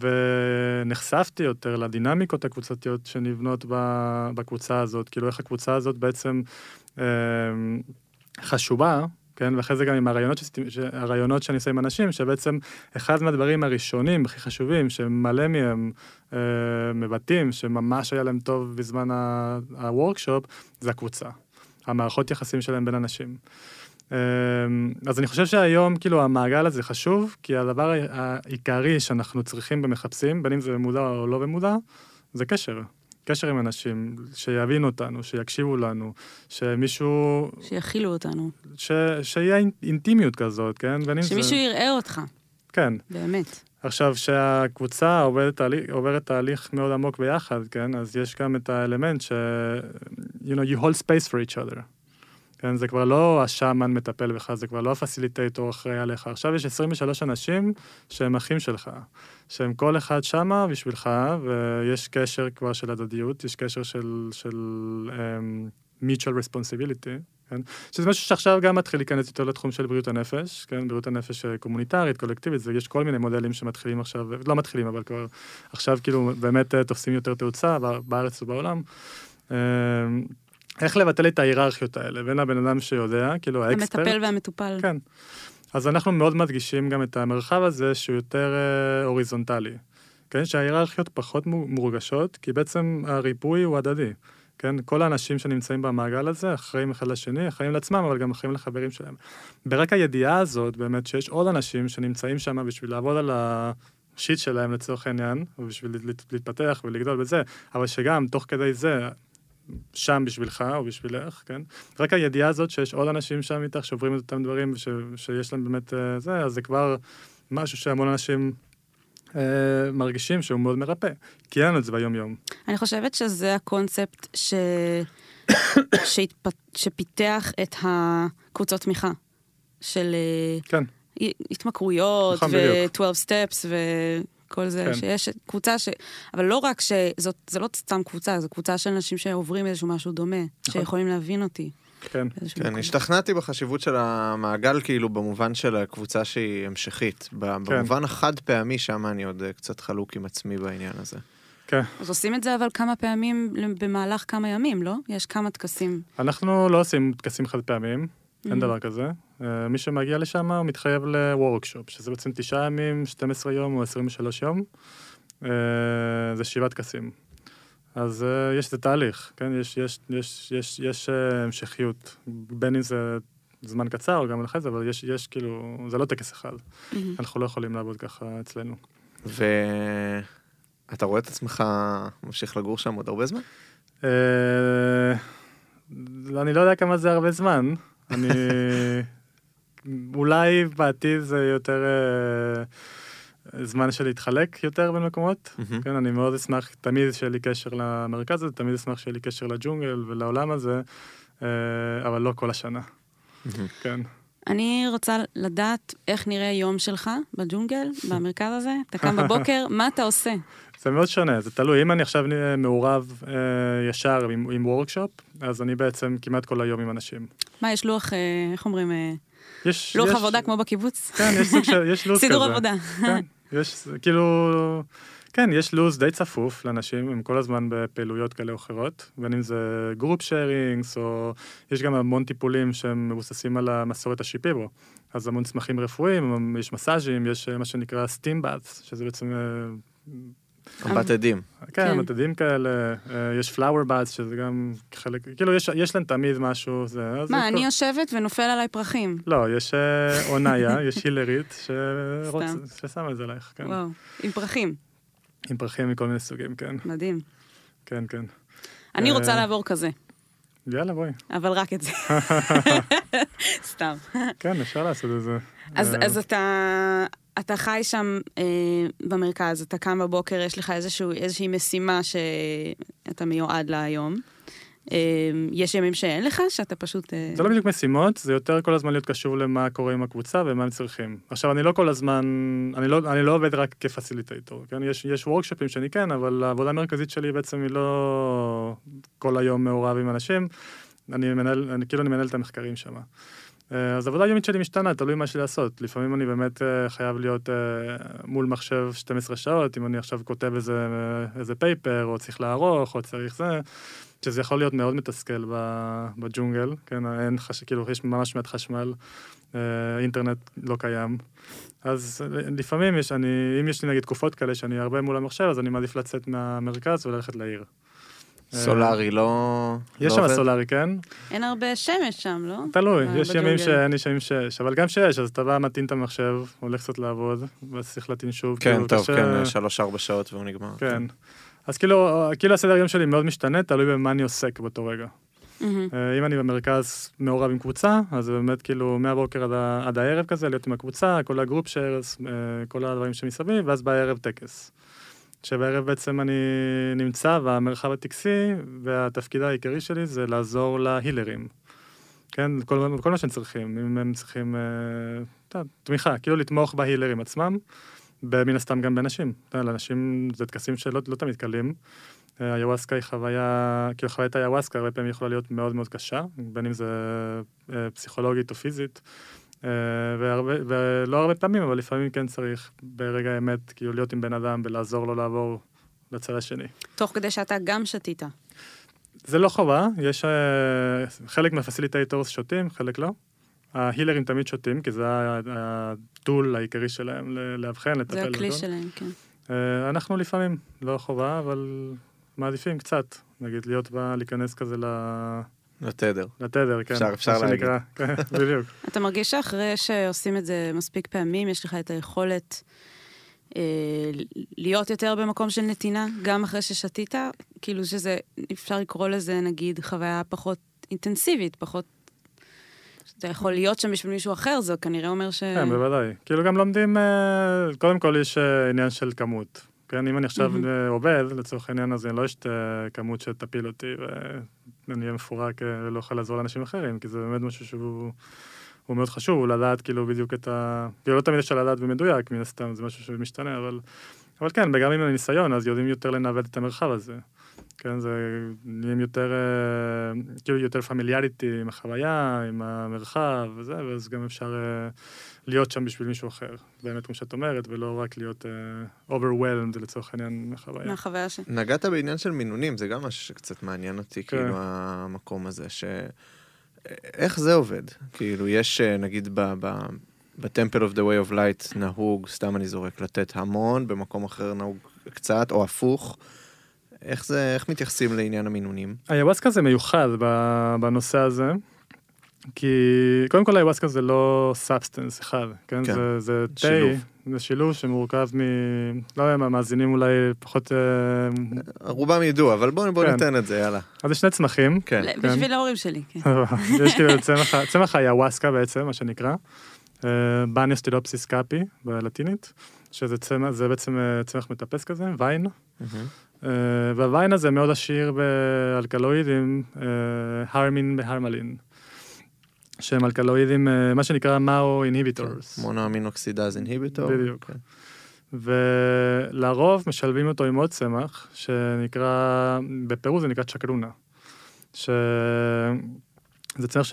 ונחשפתי יותר לדינמיקות הקבוצתיות שנבנות. בקבוצה הזאת, כאילו איך הקבוצה הזאת בעצם אה, חשובה, כן? ואחרי זה גם עם הרעיונות, ש... הרעיונות שאני עושה עם אנשים, שבעצם אחד מהדברים הראשונים, הכי חשובים, שמלא מהם אה, מבטאים, שממש היה להם טוב בזמן הוורקשופ, זה הקבוצה. המערכות יחסים שלהם בין אנשים. אמ, אז אני חושב שהיום, כאילו, המעגל הזה חשוב, כי הדבר העיקרי שאנחנו צריכים ומחפשים, בין אם זה במודע או לא במודע, זה קשר. קשר עם אנשים, שיבינו אותנו, שיקשיבו לנו, שמישהו, שיכילו אותנו. ש, שיהיה אינ- אינטימיות כזאת, כן? שמישהו זה... יראה אותך, כן. באמת. עכשיו, שהקבוצה עוברת תהליך, עוברת תהליך מאוד עמוק ביחד, כן? אז יש גם את האלמנט ש... you know, you hold space for each other. כן, זה כבר לא השאמן מטפל בך, זה כבר לא הפסיליטייטור אחראי עליך. עכשיו יש 23 אנשים שהם אחים שלך, שהם כל אחד שמה בשבילך, ויש קשר כבר של הדדיות, יש קשר של, של um, mutual responsibility, כן? שזה משהו שעכשיו גם מתחיל להיכנס יותר לתחום של בריאות הנפש, כן? בריאות הנפש אה, קומוניטרית, קולקטיבית, ויש כל מיני מודלים שמתחילים עכשיו, לא מתחילים, אבל כבר עכשיו כאילו באמת אה, תופסים יותר תאוצה בא- בארץ ובעולם. איך לבטל את ההיררכיות האלה בין הבן אדם שיודע, כאילו האקספרט, המטפל והמטופל. כן. אז אנחנו מאוד מדגישים גם את המרחב הזה שהוא יותר אה, הוריזונטלי. כן, שההיררכיות פחות מו- מורגשות, כי בעצם הריפוי הוא הדדי. כן? כל האנשים שנמצאים במעגל הזה אחראים אחד לשני, אחראים לעצמם, אבל גם אחראים לחברים שלהם. ברק הידיעה הזאת, באמת, שיש עוד אנשים שנמצאים שם בשביל לעבוד על השיט שלהם לצורך העניין, ובשביל להתפתח ולגדול בזה, אבל שגם תוך כדי זה, שם בשבילך או בשבילך, כן? רק הידיעה הזאת שיש עוד אנשים שם איתך שעוברים את אותם דברים וש, שיש להם באמת אה, זה, אז זה כבר משהו שהמון אנשים אה, מרגישים שהוא מאוד מרפא, כי אין לנו את זה ביום-יום. אני חושבת שזה הקונספט ש... שהתפ... שפיתח את הקבוצות תמיכה של אה, כן. התמכרויות נכון, ו-12 steps וכל זה, כן. שיש קבוצה ש... אבל לא רק שזאת, זה לא סתם קבוצה, זו קבוצה של אנשים שעוברים איזשהו משהו דומה, שיכולים להבין אותי. כן. כן, מקום. השתכנעתי בחשיבות של המעגל, כאילו, במובן של הקבוצה שהיא המשכית. כן. במובן החד פעמי, שם אני עוד אה, קצת חלוק עם עצמי בעניין הזה. כן. אז עושים את זה אבל כמה פעמים במהלך כמה ימים, לא? יש כמה טקסים. אנחנו לא עושים טקסים חד פעמיים, אין Mhm. דבר כזה. אה, מי שמגיע לשם הוא מתחייב ל-workshop, שזה בעצם תשעה ימים, 12 יום או 23 יום. אה, זה שבעה טקסים. אז אה, יש איזה תהליך, כן? יש, יש, יש, יש, יש המשכיות, בין אם זה זמן קצר או גם אחרי זה, אבל יש, יש כאילו, זה לא טקס אחד. מהמם. אנחנו לא יכולים לעבוד ככה אצלנו. ואתה רואה את עצמך ממשיך לגור שם עוד הרבה זמן? אני לא יודע כמה זה הרבה זמן. אני... אולי בעתיד זה יותר אה, זמן של להתחלק יותר בין מקומות. כן, אני מאוד אשמח, תמיד שיהיה לי קשר למרכז הזה, תמיד אשמח שיהיה לי קשר לג'ונגל ולעולם הזה, אה, אבל לא כל השנה. כן. אני רוצה לדעת איך נראה יום שלך בג'ונגל, במרכז הזה. אתה קם בבוקר, מה אתה עושה? זה מאוד שונה, זה תלוי. אם אני עכשיו מעורב אה, ישר עם, עם workshop, אז אני בעצם כמעט כל היום עם אנשים. מה, יש לוח, אה, איך אומרים, אה, יש... לוח יש- עבודה כמו בקיבוץ? כן, יש סוג של... יש לו"ז כזה. סידור עבודה. כן, יש, כאילו, כן, יש לו"ז די צפוף לאנשים, הם כל הזמן בפעילויות כאלה או אחרות, בין אם זה group sharings, או יש גם המון טיפולים שהם מבוססים על המסורת השיפיבו. אז המון צמחים רפואיים, יש מסאז'ים, יש אה, מה שנקרא steam bath, שזה בעצם, אה, אמבט עדים. כן, כן. מתדים כאלה, אה, יש פלאואר באץ, שזה גם חלק, כאילו, יש, יש להם תמיד משהו, זה... מה, כל- אני יושבת ונופל עליי פרחים. לא, יש אה, אוניה, יש הילרית. ששמה את זה עלייך, כן. וואו, עם פרחים, עם פרחים מכל מיני סוגים, כן. מדהים. כן, כן. אני אה, רוצה לעבור כזה, יאללה, בואי. אבל רק את זה. סתם. כן, אפשר לעשות את זה. אז, אה, אז אתה, אתה חי שם אה, במרכז, אתה קם בבוקר, יש לך איזשהו, איזושהי משימה שאתה מיועד לה היום. אה, יש ימים שאין לך, שאתה פשוט... אה, זה לא בדיוק משימות, זה יותר כל הזמן להיות קשור למה קורה עם הקבוצה ומה הם צריכים. עכשיו, אני לא כל הזמן, אני לא, אני לא עובד רק כפסיליטייטור, כן? יש, יש וורקשופים שאני כן, אבל העבודה המרכזית שלי בעצם היא לא כל היום מעורב עם אנשים. אני מנהל, אני כאילו אני מנהל את המחקרים שם. אה, אז העבודה היומית שלי משתנה, תלוי מה יש לי לעשות. לפעמים אני באמת אה, חייב להיות מול מחשב 12 שעות, אם אני עכשיו כותב איזה, איזה פייפר, או צריך לערוך, או צריך זה, שזה יכול להיות מאוד מתסכל ב- בג'ונגל, כן, אין חש... כאילו, יש ממש מעט חשמל, אה, אינטרנט לא קיים. אז אה, לפעמים יש, אני, אם יש לי נגיד תקופות כאלה שאני הרבה מול המחשב, אז אני מעדיף לצאת מהמרכז וללכת לעיר. אה, סולארי לא... יש לא שם עובד? סולארי, כן? אין הרבה שמש שם, לא? תלוי, יש ימים. שאין, יש ימים שיש, אבל גם שיש, אז אתה בא, מטעין את המחשב, הולך קצת לעבוד, ואז צריך להטעין שוב. כן, כאילו, טוב, כן, שלוש-ארבע שעות והוא נגמר. כן. אז כאילו, כאילו הסדר יום שלי מאוד משתנה, תלוי במה אני עוסק באותו רגע. אה, אם אני במרכז מעורב עם קבוצה, אז באמת כאילו מהבוקר עד, ה- עד הערב כזה, להיות עם הקבוצה, כל הגרופ שיירס, כל הדברים שמסביב, ואז בערב טקס. שבערב בעצם אני נמצא במרחב הטקסי, והתפקיד העיקרי שלי זה לעזור להילרים. כן, כל, כל מה שהם צריכים, אם הם צריכים, אה, אתה יודע, תמיכה, כאילו לתמוך בהילרים עצמם, מן הסתם גם יודע, לאנשים זה טקסים שלא לא תמיד קלים. אה, איוואסקה היא חוויה, כאילו חוויית איוואסקה הרבה פעמים יכולה להיות מאוד מאוד קשה, בין אם זה אה, פסיכולוגית או פיזית. אה, והרבה, ולא הרבה פעמים, אבל לפעמים כן צריך ברגע האמת, כאילו להיות עם בן אדם ולעזור לו לעבור לצד השני. תוך כדי שאתה גם שתית. זה לא חובה, יש חלק מה facilitators שותים, חלק לא. ההילרים תמיד שותים, כי זה ה tool העיקרי שלהם לאבחן, לטפל. זה הכלי ולדון. שלהם, כן. אה, אנחנו לפעמים, לא חובה, אבל מעדיפים קצת, נגיד להיות בה, להיכנס כזה ל... לתדר. לתדר, כן. אפשר- אפשר להגיד. שנקרא, כן, בדיוק. אתה מרגיש שאחרי שעושים את זה מספיק פעמים, יש לך את היכולת אה, להיות יותר במקום של נתינה, גם אחרי ששתית? כאילו שזה, אפשר לקרוא לזה נגיד חוויה פחות אינטנסיבית, פחות... אתה יכול להיות שם בשביל מישהו אחר, זה כנראה אומר ש... כן, בוודאי. כאילו גם לומדים, אה, קודם כל יש אה, עניין של כמות. כן, אם אני עכשיו. אה, עובד, לצורך העניין, אז אני לא אשתה כמות שתפיל אותי ואני אהיה מפורק ולא יכול לעזור לאנשים אחרים, כי זה באמת משהו שהוא הוא מאוד חשוב, הוא לדעת כאילו בדיוק את ה... כאילו לא תמיד אפשר לדעת במדויק, מן הסתם, זה משהו שמשתנה, אבל... אבל כן, וגם עם הניסיון, אז יודעים יותר לנווט את המרחב הזה. כן, זה נהיים יותר, אה, כאילו יותר פמיליאריטי עם החוויה, עם המרחב וזה, ואז גם אפשר אה, להיות שם בשביל מישהו אחר, באמת כמו שאת אומרת, ולא רק להיות אה, overwhelmed לצורך העניין מהחוויה. מהחוויה ש... נגעת בעניין של מינונים, זה גם משהו שקצת מעניין אותי, כן. כאילו, המקום הזה, ש... איך זה עובד? כאילו, יש, נגיד, ב... ב... ב-Temple of the Way of Light נהוג, סתם אני זורק, לתת המון, במקום אחר נהוג קצת, או הפוך. איך זה, איך מתייחסים לעניין המינונים? איוואסקה זה מיוחד ב- בנושא הזה, כי קודם כל איוואסקה זה לא substance אחד, כן? כן, זה, זה תה. זה שילוב שמורכב מ... לא יודע אם המאזינים אולי פחות... אה, רובם ידעו, אבל בואו בוא כן. ניתן את זה, יאללה. אז זה שני צמחים. כן. ל- בשביל ההורים שלי, כן. יש כאילו צמח, צמח היוואסקה בעצם, מה שנקרא, בניוס טילופסיס קאפי בלטינית, שזה צמח, זה בעצם אה, צמח מטפס כזה, ויין. מהמם. אה, והוויין הזה מאוד עשיר באלקלואידים, אה, הרמין והרמלין, שהם אלקלואידים, אה, מה שנקרא מאו אינהיביטורס. מונואמין אוקסידז אינהיביטור. בדיוק. כן. ולרוב משלבים אותו עם עוד צמח, שנקרא, בפרו זה נקרא צ'קרונה. שזה צמח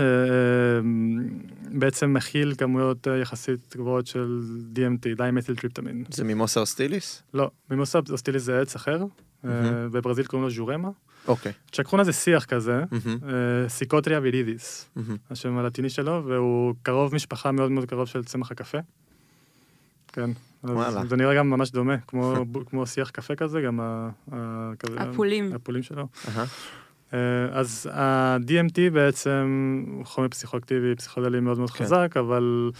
שבעצם מכיל כמויות יחסית גבוהות של DMT, dimethyltryptamine. זה Mimosa hostilis? לא, Mimosa hostilis זה עץ אחר. בברזיל קוראים לו ז'ורמה. אוקיי. צ'קרונה זה שיח כזה, אה, Psychotria viridis, מהמם. השם הלטיני שלו, והוא קרוב משפחה מאוד מאוד קרוב של צמח הקפה. כן. וואלה. זה נראה גם ממש דומה, כמו, כמו שיח קפה כזה, גם ה, ה, כזה, הפולים. הפולים שלו. אה, אז ה-DMT בעצם הוא חומר פסיכואקטיבי, פסיכודלי מאוד מאוד כן. חזק, אבל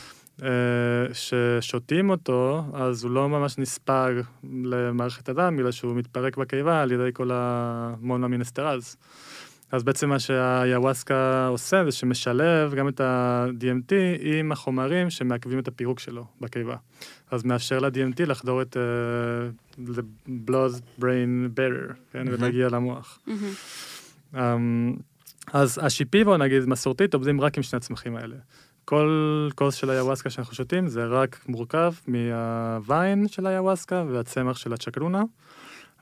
כששותים אותו, אז הוא לא ממש נספג למערכת הדם, בגלל שהוא מתפרק בקיבה על ידי כל המונומינסטרז. אז בעצם מה שהיוואסקה עושה זה שמשלב גם את ה-DMT עם החומרים שמעכבים את הפירוק שלו בקיבה. אז מאפשר ל-DMT לחדור את uh, blood brain barrier, כן, מהמם. ולהגיע למוח. מהמם. Um, אז השיפיבו, נגיד, מסורתית, עובדים רק עם שני הצמחים האלה. כל כוס של היוואסקה שאנחנו שותים זה רק מורכב מהוויין של היוואסקה והצמח של הצ'קרונה,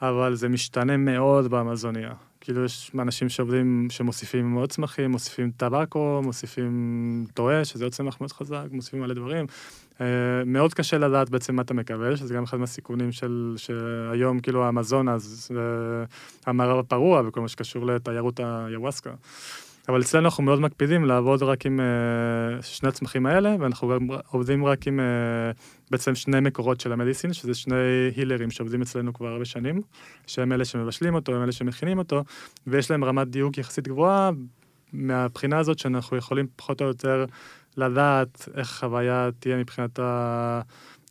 אבל זה משתנה מאוד באמזוניה. כאילו יש אנשים שעובדים, שמוסיפים עוד צמחים, מוסיפים טבקו, מוסיפים טועה, שזה עוד צמח מאוד חזק, מוסיפים מלא דברים. Uh, מאוד קשה לדעת בעצם מה אתה מקבל, שזה גם אחד מהסיכונים של, שהיום כאילו האמזונס, uh, המערב הפרוע וכל מה שקשור לתיירות היוואסקה. אבל אצלנו אנחנו מאוד מקפידים לעבוד רק עם uh, שני הצמחים האלה, ואנחנו גם עובדים רק עם uh, בעצם שני מקורות של המדיסין, שזה שני הילרים שעובדים אצלנו כבר הרבה שנים, שהם אלה שמבשלים אותו, הם אלה שמכינים אותו, ויש להם רמת דיוק יחסית גבוהה, מהבחינה הזאת שאנחנו יכולים פחות או יותר לדעת איך החוויה תהיה מבחינת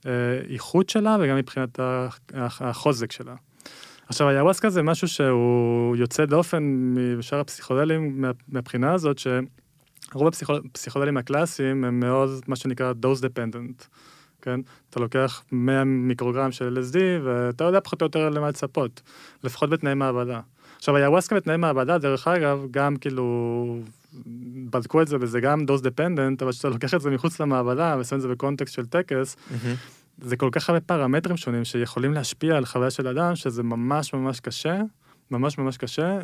האיכות שלה וגם מבחינת החוזק שלה. עכשיו, היוואסקה זה משהו שהוא יוצא דופן משאר הפסיכודלים מה- מהבחינה הזאת, שרוב הפסיכודלים הקלאסיים הם מאוד, מה שנקרא dose dependent, כן? אתה לוקח 100 מיקרוגרם של LSD ואתה יודע פחות או יותר למה לצפות, לפחות בתנאי מעבדה. עכשיו, היוואסקה בתנאי מעבדה, דרך אגב, גם כאילו, בדקו את זה וזה גם dose dependent, אבל כשאתה לוקח את זה מחוץ למעבדה ושם את זה בקונטקסט של טקס, מהמם. זה כל כך הרבה פרמטרים שונים שיכולים להשפיע על חוויה של אדם, שזה ממש ממש קשה, ממש ממש קשה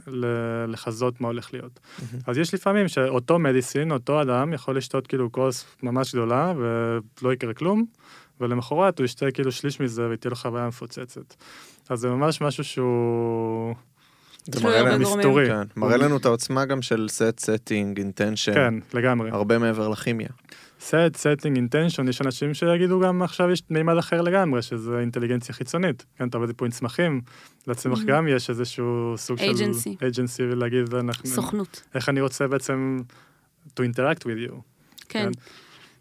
לחזות מה הולך להיות. אז יש לפעמים שאותו מדיסין, אותו אדם, יכול לשתות כאילו כוס ממש גדולה ולא יקרה כלום, ולמחרת הוא ישתה כאילו שליש מזה ותהיה לו חוויה מפוצצת. אז זה ממש משהו שהוא... זה מראה לנו-. מסתורי. כן, מראה לנו את העוצמה גם של סט, סטינג, אינטנשן, כן, לגמרי. הרבה מעבר לכימיה. set, setting, intention, יש אנשים שיגידו גם עכשיו יש מימד אחר לגמרי, שזה אינטליגנציה חיצונית. כן, אתה עובד פה עם צמחים, לצמח Mhm. גם יש איזשהו סוג של... Agency. agency, ולהגיד, אנחנו... סוכנות. איך אני רוצה בעצם to interact with you. כן.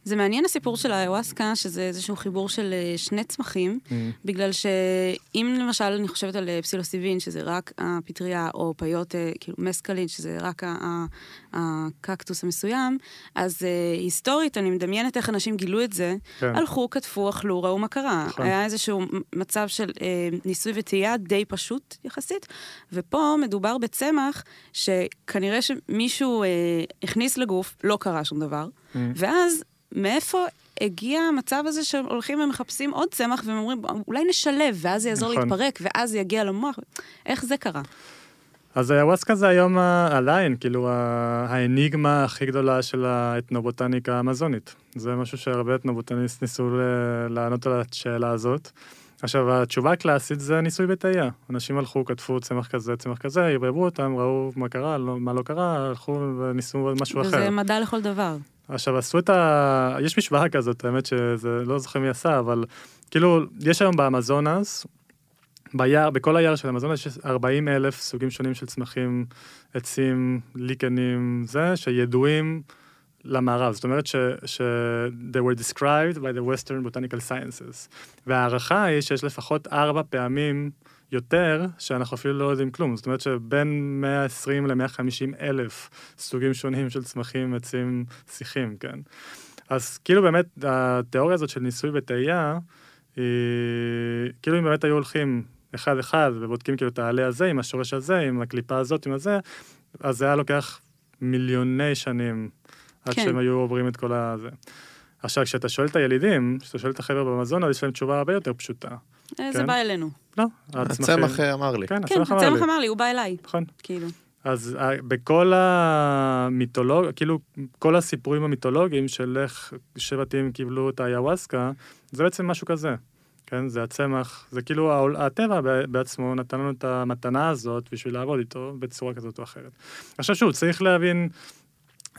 זה מעניין הסיפור של האיוואסקה, שזה איזשהו חיבור של אה, שני צמחים, Mm. בגלל שאם למשל אני חושבת על אה, פסילוסיבין, שזה רק הפטריה, או פיות, אה, כאילו מסקלין, שזה רק הקקטוס המסוים, אז אה, היסטורית אני מדמיינת איך אנשים גילו את זה, כן. הלכו, כתבו, אכלו, ראו מה קרה. נכון. היה איזשהו מצב של אה, ניסוי וטעייה די פשוט יחסית, ופה מדובר בצמח שכנראה שמישהו אה, הכניס לגוף, לא קרה שום דבר, Mm. ואז מאיפה הגיע המצב הזה שהולכים ומחפשים עוד צמח והם אומרים, אולי נשלב, ואז זה יעזור נכון. להתפרק, ואז יגיע למוח. איך זה קרה? אז היוואסקה זה היום הליין, כאילו האניגמה הכי גדולה של האתנובוטניקה האמזונית. זה משהו שהרבה אתנובוטניסט ניסו לענות על השאלה הזאת. עכשיו, התשובה הקלאסית זה ניסוי וטעייה. אנשים הלכו, כתבו צמח כזה, צמח כזה, ערבבו אותם, ראו מה קרה, לא, מה לא קרה, הלכו וניסו משהו אחר. וזה מדע לכל דבר. עכשיו, עשו את ה... יש משוואה כזאת, האמת שזה לא זוכר מי עשה, אבל כאילו, יש היום באמזונס, ביער, בכל היער של אמזונס יש 40 אלף סוגים שונים של צמחים, עצים, ליקנים, זה, שידועים למערב. זאת אומרת ש... ש... they were described by the Western Botanical Sciences. וההערכה היא שיש לפחות ארבע פעמים יותר, שאנחנו אפילו לא יודעים כלום. זאת אומרת שבין 120 ל-150 אלף סוגים שונים של צמחים, עצים, שיחים, כן. אז כאילו באמת, התיאוריה הזאת של ניסוי וטעייה, היא, כאילו אם באמת היו הולכים אחד-אחד ובודקים כאילו את העלה הזה עם השורש הזה, עם הקליפה הזאת, עם הזה, אז זה היה לוקח מיליוני שנים עד כן. שהם היו עוברים את כל הזה. עכשיו, כשאתה שואל את הילידים, כשאתה שואל את החבר'ה במזון, אז יש להם תשובה הרבה יותר פשוטה. אה, זה כן. בא אלינו. לא. הצמח אמר לי. כן, כן, הצמח אמר לי. הצמח אמר לי, הוא בא אליי. נכון. כאילו. אז אה, בכל המיתולוג, כאילו, כל הסיפורים המיתולוגיים של איך שבטים קיבלו את האיוואסקה, זה בעצם משהו כזה. כן, זה הצמח, זה כאילו העול- הטבע ב- בעצמו נתן לנו את המתנה הזאת בשביל לעבוד איתו בצורה כזאת או אחרת. עכשיו שוב, צריך להבין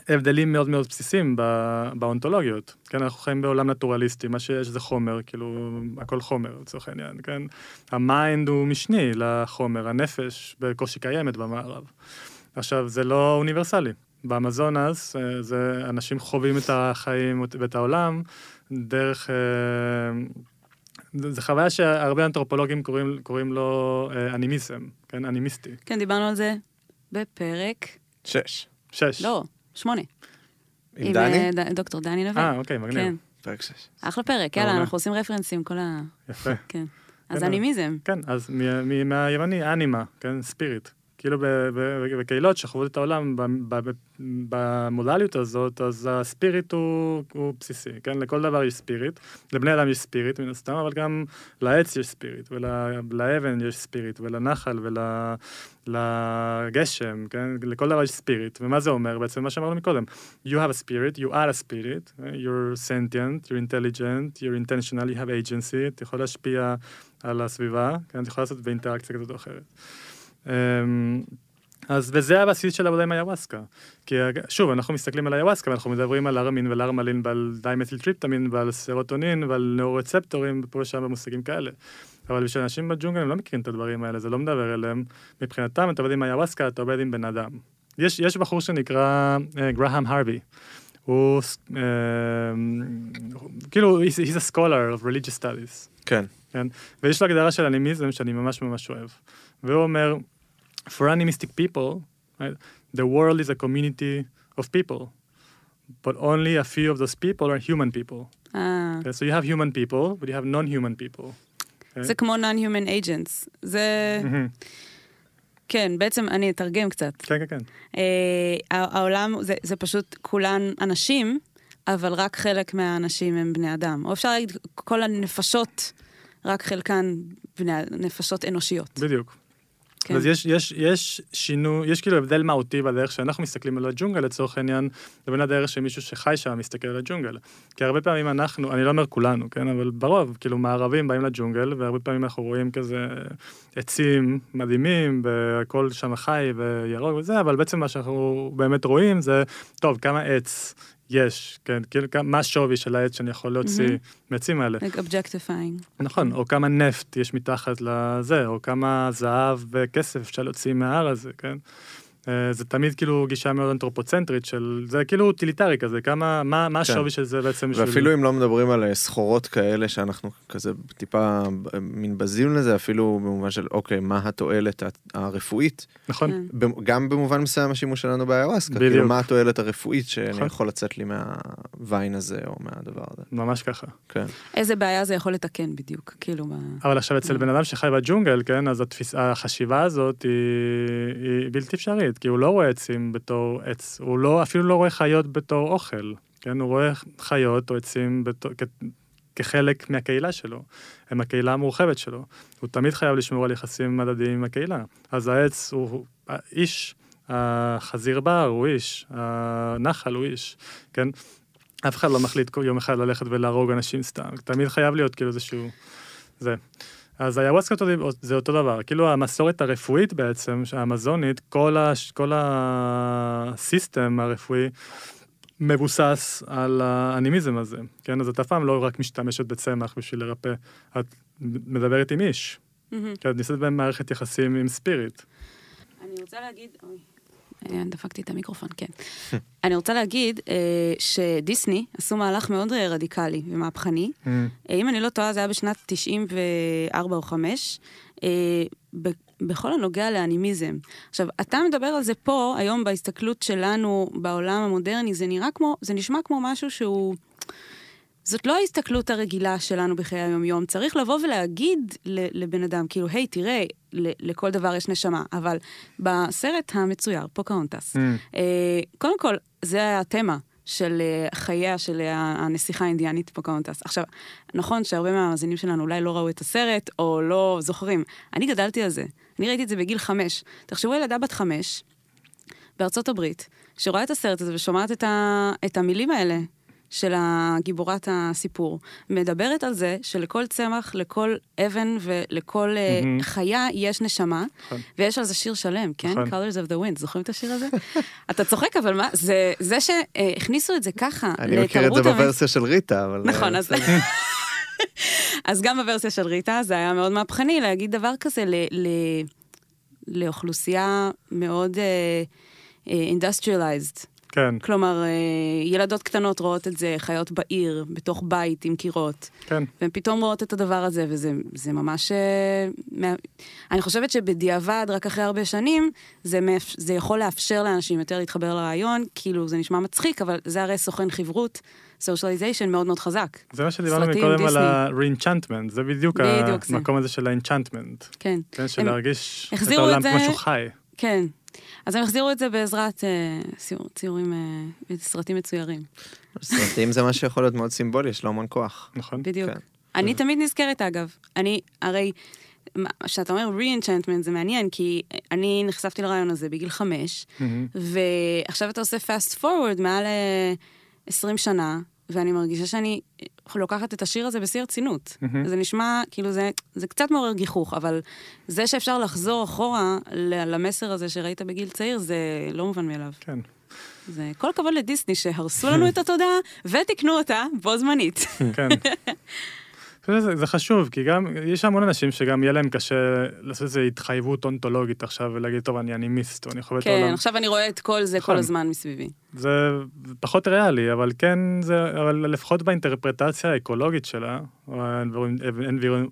הבדלים מאוד מאוד בסיסיים ב- באונתולוגיות. כן, אנחנו חיים בעולם נטורליסטי, מה שיש זה חומר, כאילו, הכל חומר לצורך העניין, כן? ה mind הוא משני לחומר, הנפש בקושי קיימת במערב. עכשיו, זה לא אוניברסלי. באמזונס, אה, זה, אנשים חווים את החיים ואת העולם דרך... אה, זו חוויה שהרבה אנתרופולוגים קוראים, קוראים לו אה, אנימיזם, כן? אנימיסטי. כן, דיברנו על זה בפרק, שש. שש. לא, שמונה. עם דני? אה, ד- דוקטור דני נווה. אה, אוקיי, מגניב. כן. פרק שש. אחלה פרק, יאללה. אנחנו עושים רפרנסים, כל ה... יפה. כן. אז כן, אנימיזם. כן, אז מ- מ- מהיווני, אנימה, כן? spirit. כאילו בקהילות שחוו את העולם במודליות הזאת, אז ה spirit הוא, הוא בסיסי, כן? לכל דבר יש spirit. לבני אדם יש spirit מן הסתם, אבל גם לעץ יש spirit, ולאבן יש spirit, ולנחל ולגשם, כן? לכל דבר יש spirit. ומה זה אומר בעצם? מה שאמרנו מקודם. You have a spirit, you are a spirit, you're sentient, you're intelligent, you're intentional, you have agency, אתה יכול להשפיע על הסביבה, כן? אתה יכול לעשות באינטראקציה כזאת או אחרת. אמ, אז וזה הבסיס של העבודה עם איוואסקה. כי שוב, אנחנו מסתכלים על איוואסקה ואנחנו מדברים על הרמין ועל הרמלין ועל dimethyltryptamine ועל סרוטונין ועל נוירורצפטורים ופה ושם במושגים כאלה. אבל בשביל אנשים בג'ונגל הם לא מכירים את הדברים האלה, זה לא מדבר אליהם. מבחינתם אתה עובד עם איוואסקה, אתה עובד עם בן אדם. יש, יש בחור שנקרא אה, גראהם הרבי. הוא אה, כאילו, he's, he's a scholar of religious studies. כן. כן? ויש לו הגדרה של אנימיזם שאני ממש ממש אוהב. והוא אומר, for animistic people, right, the world is a community of people, but only a few of those people are human people. אה, Okay? So you have human people, but you have non-human people. Okay? זה כמו non-human agents. זה... מהמם. כן, בעצם אני אתרגם קצת. כן, כן, כן. אה, הע- העולם זה, זה פשוט כולן אנשים, אבל רק חלק מהאנשים הם בני אדם. או אפשר להגיד, כל הנפשות, רק חלקן בני, נפשות אנושיות. בדיוק. כן. אז יש, יש, יש שינוי, יש כאילו הבדל מהותי בדרך שאנחנו מסתכלים על הג'ונגל לצורך העניין, לבין הדרך שמישהו שחי שם מסתכל על הג'ונגל. כי הרבה פעמים אנחנו, אני לא אומר כולנו, כן, אבל ברוב, כאילו מערבים באים לג'ונגל, והרבה פעמים אנחנו רואים כזה עצים מדהימים, והכל שם חי וירוק וזה, אבל בעצם מה שאנחנו באמת רואים זה, טוב, כמה עץ יש, כן, כאילו, מה השווי של העץ שאני יכול להוציא מהמם. מהעצים האלה. like objectifying. נכון, או כמה נפט יש מתחת לזה, או כמה זהב וכסף אפשר להוציא מההר הזה, כן? אה, זה תמיד כאילו גישה מאוד אנתרופוצנטרית של, זה כאילו אוטיליטרי כזה, כמה, מה, מה השווי של זה בעצם בשביל... ואפילו אם לא מדברים על אה, סחורות כאלה שאנחנו כזה טיפה אה, מין בזים לזה, אפילו במובן של אוקיי, מה התועלת הרפואית, נכון, כן. גם במובן מסוים השימוש שלנו באיוואסקה, בדיוק. כאילו מה התועלת הרפואית שאני נכון. יכול לצאת לי מהוויין הזה או מהדבר הזה, ממש ככה. כן. איזה בעיה זה יכול לתקן בדיוק, כאילו, ב... אבל עכשיו אצל בן אדם שחי בג'ונגל, כן, אז התפיס, החשיבה הזאת היא, היא בלתי אפשרית, כי הוא לא רואה עצים בתור עץ, הוא לא, אפילו לא רואה חיות בתור אוכל, כן, הוא רואה חיות או עצים בתור, כ, כחלק מהקהילה שלו, הם הקהילה המורחבת שלו. הוא תמיד חייב לשמור על יחסים מדדיים עם הקהילה. אז העץ הוא, האיש, החזיר בר הוא איש, הנחל הוא איש, כן? אף אחד לא מחליט יום אחד ללכת ולהרוג אנשים סתם, תמיד חייב להיות כאילו איזשהו... זה. אז היוואסקה זה אותו דבר, כאילו המסורת הרפואית בעצם, האמזונית, כל, הש, כל הסיסטם הרפואי מבוסס על האנימיזם הזה, כן? אז את אף פעם לא רק משתמשת בצמח בשביל לרפא, את מדברת עם איש, מהמם. כי את ניסית במערכת יחסים עם ספיריט. אני רוצה להגיד, אוי, דפקתי את המיקרופון, כן. אני רוצה להגיד אה, שדיסני עשו מהלך מאוד אה, רדיקלי ומהפכני. אה, אם אני לא טועה, זה היה בשנת 94 או 5, אה, בכל הנוגע לאנימיזם. עכשיו, אתה מדבר על זה פה, היום בהסתכלות שלנו בעולם המודרני, זה נראה כמו, זה נשמע כמו משהו שהוא... זאת לא ההסתכלות הרגילה שלנו בחיי היום-יום. צריך לבוא ולהגיד לבן אדם, כאילו, היי, תראה, ל- לכל דבר יש נשמה. אבל בסרט המצויר, פוקהונטס, אה, קודם כל, זה היה התמה. של אה, חייה של אה, הנסיכה האינדיאנית פוקהונטס. עכשיו, נכון שהרבה מהמאזינים שלנו אולי לא ראו את הסרט, או לא זוכרים. אני גדלתי על זה. אני ראיתי את זה בגיל חמש. תחשבו ילדה בת חמש, בארצות הברית, שרואה את הסרט הזה ושומעת את, ה, את המילים האלה של גיבורת הסיפור, מדברת על זה שלכל צמח, לכל אבן ולכל אה, מהמם. חיה יש נשמה, נכון. ויש על זה שיר שלם, כן? נכון. Colors of the Wind, זוכרים את השיר הזה? אתה צוחק, אבל מה, זה, זה שהכניסו את זה ככה אני מכיר את זה בוורסיה של ריטה, אבל... נכון, אה, אז... אז גם בוורסיה של ריטה זה היה מאוד מהפכני להגיד דבר כזה ל... ל... לאוכלוסייה מאוד industrialized. כן, כלומר, אה, ילדות קטנות רואות את זה, חיות בעיר, בתוך בית עם קירות, כן. והן פתאום רואות את הדבר הזה, וזה זה ממש... אה, אני חושבת שבדיעבד, רק אחרי הרבה שנים, זה, מאפ- זה יכול לאפשר לאנשים יותר להתחבר לרעיון, כאילו זה נשמע מצחיק, אבל זה הרי סוכן חברות, socialization מאוד מאוד חזק. זה מה שדיברנו מקודם על. ה-re-enchantment, זה בדיוק בדיוק זה. המקום הזה של ה-enchantment, כן. כן, של להרגיש את העולם זה- כמו שהוא חי. כן. אז הם החזירו את זה בעזרת אה, ציור, ציורים, אה, סרטים מצוירים. סרטים זה מה שיכול להיות מאוד סימבולי, יש לו המון כוח. נכון? בדיוק. כן. אני תמיד נזכרת, אגב. אני, הרי, כשאתה אומר re-enchantment זה מעניין, כי אני נחשפתי לרעיון הזה בגיל חמש. ועכשיו אתה עושה fast forward מעל אה, 20 שנה, ואני מרגישה שאני לוקחת את השיר הזה בשיא הרצינות. מהמם. זה נשמע, כאילו זה, זה קצת מעורר גיחוך, אבל זה שאפשר לחזור אחורה למסר הזה שראית בגיל צעיר, זה לא מובן מאליו. כן. זה כל הכבוד לדיסני שהרסו לנו את התודעה ותיקנו אותה בו זמנית. כן. אני חושב שזה- זה חשוב, כי גם, יש המון אנשים שגם יהיה להם קשה לעשות איזו התחייבות אונתולוגית עכשיו ולהגיד, טוב, אני אנימיסט, או אני חווה את כן, העולם. עכשיו אני רואה את כל זה נכון. כל הזמן מסביבי. זה פחות ריאלי, אבל כן, זה, אבל לפחות באינטרפרטציה האקולוגית שלה, או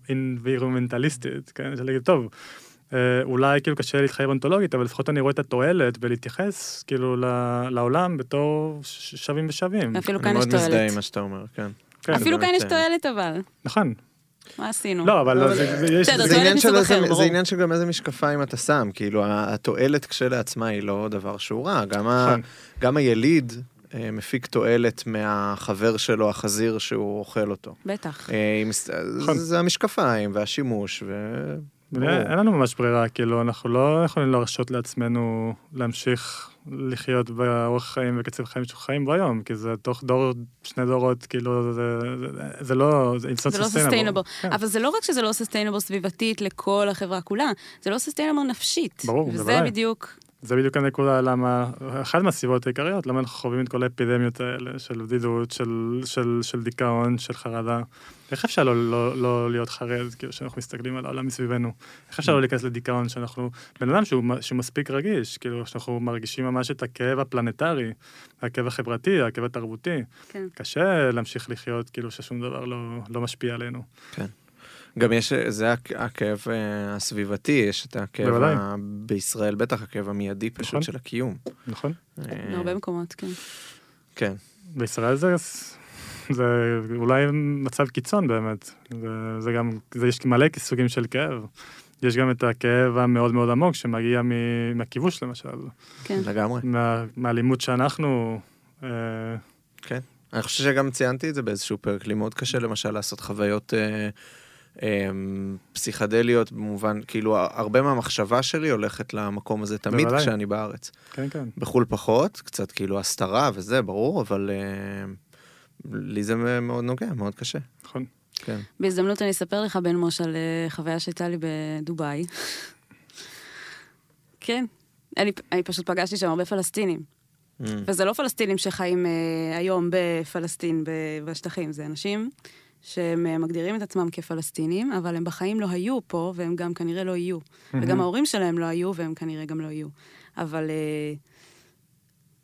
האנבירומנטליסטית, כן, של להגיד, טוב, אה, אולי כאילו קשה להתחייב אונתולוגית, אבל לפחות אני רואה את התועלת ולהתייחס כאילו ל- לעולם בתור שווים ושווים. אפילו אני כאן יש מאוד מזדהה תועלת. עם מה שאתה אומר, כן. כן, אפילו כאן יש אה, תועלת אבל. נכון. מה עשינו? לא, אבל זה- יש... עניין של מסוג איזה- אחר, זה ברור. עניין של גם איזה משקפיים אתה שם, כאילו התועלת כשלעצמה היא לא דבר שהוא רע, גם ה- נכון. גם היליד אה, מפיק תועלת מהחבר שלו, החזיר, שהוא אוכל אותו. בטח. אה, עם- נכון. זה המשקפיים והשימוש, ברור. אין לנו ממש ברירה, כאילו, אנחנו לא יכולים להרשות לעצמנו להמשיך לחיות באורח חיים וקצב חיים שאנחנו חיים בו היום, כי זה תוך דור, שני דורות, כאילו, זה, זה, זה לא, זה זה לא. כן. אבל זה לא רק שזה לא סוסטיינבל סביבתית לכל החברה כולה, זה לא סוסטיינבל נפשית. ברור, וזה בוודאי. בדיוק, זה בדיוק הנקודה למה, אחת מהסיבות העיקריות, למה אנחנו חווים את כל האפידמיות האלה של בדידות, של, של, של דיכאון, של חרדה. איך אפשר לא, לא, לא להיות חרד, כאילו, כשאנחנו מסתכלים על העולם מסביבנו? איך אפשר לא להיכנס לדיכאון שאנחנו, בן אדם שהוא, שהוא מספיק רגיש, כאילו, שאנחנו מרגישים ממש את הכאב הפלנטרי, הכאב החברתי, הכאב התרבותי. כן. קשה להמשיך לחיות, כאילו, ששום דבר לא, לא משפיע עלינו. גם יש, זה הכ- הכאב אה, הסביבתי, יש את הכאב בוודאי. ה... בישראל, בטח הכאב המיידי פשוט נכון. של הקיום. נכון? בהרבה מקומות, כן. כן. בישראל זה, זה אולי מצב קיצון באמת. זה, זה גם, זה יש מלא סוגים של כאב. יש גם את הכאב המאוד מאוד עמוק שמגיע מ- מהכיבוש למשל, כן. לגמרי. מה, מהאלימות שאנחנו... אה, כן. אני חושב שגם ציינתי את זה באיזשהו פרק, לי מאוד קשה למשל לעשות חוויות אה, אה, פסיכדליות במובן, כאילו הרבה מהמחשבה שלי הולכת למקום הזה תמיד בוודאי. כשאני בארץ. כן, כן. בחו"ל פחות, קצת כאילו הסתרה וזה, ברור, אבל אה, לי זה מאוד נוגע, מאוד קשה. נכון. כן. בהזדמנות אני אספר לך, בן מוש, על אה, חוויה שהייתה לי בדובאי. כן. אני, אני פשוט פגשתי שם הרבה פלסטינים. Mm. וזה לא פלסטינים שחיים אה, היום בפלסטין, ב- בשטחים, זה אנשים שהם אה, מגדירים את עצמם כפלסטינים, אבל הם בחיים לא היו פה, והם גם כנראה לא יהיו. וגם ההורים שלהם לא היו, והם כנראה גם לא יהיו. אבל אה,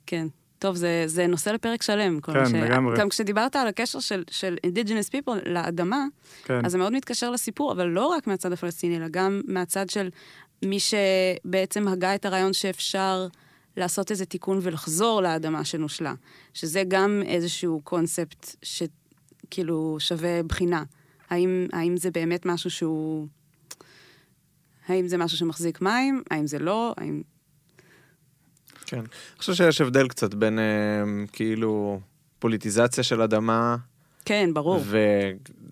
כן. טוב, זה, זה נושא לפרק שלם. כן, מה לגמרי. גם כשדיברת על הקשר של, של indigenous people לאדמה, כן. אז זה מאוד מתקשר לסיפור, אבל לא רק מהצד הפלסטיני, אלא גם מהצד של מי שבעצם הגה את הרעיון שאפשר לעשות איזה תיקון ולחזור לאדמה שנושלה. שזה גם איזשהו קונספט שכאילו שווה בחינה. האם, האם זה באמת משהו שהוא... האם זה משהו שמחזיק מים? האם זה לא? האם... כן. אני חושב שיש הבדל קצת בין אה, כאילו פוליטיזציה של אדמה, כן, ברור.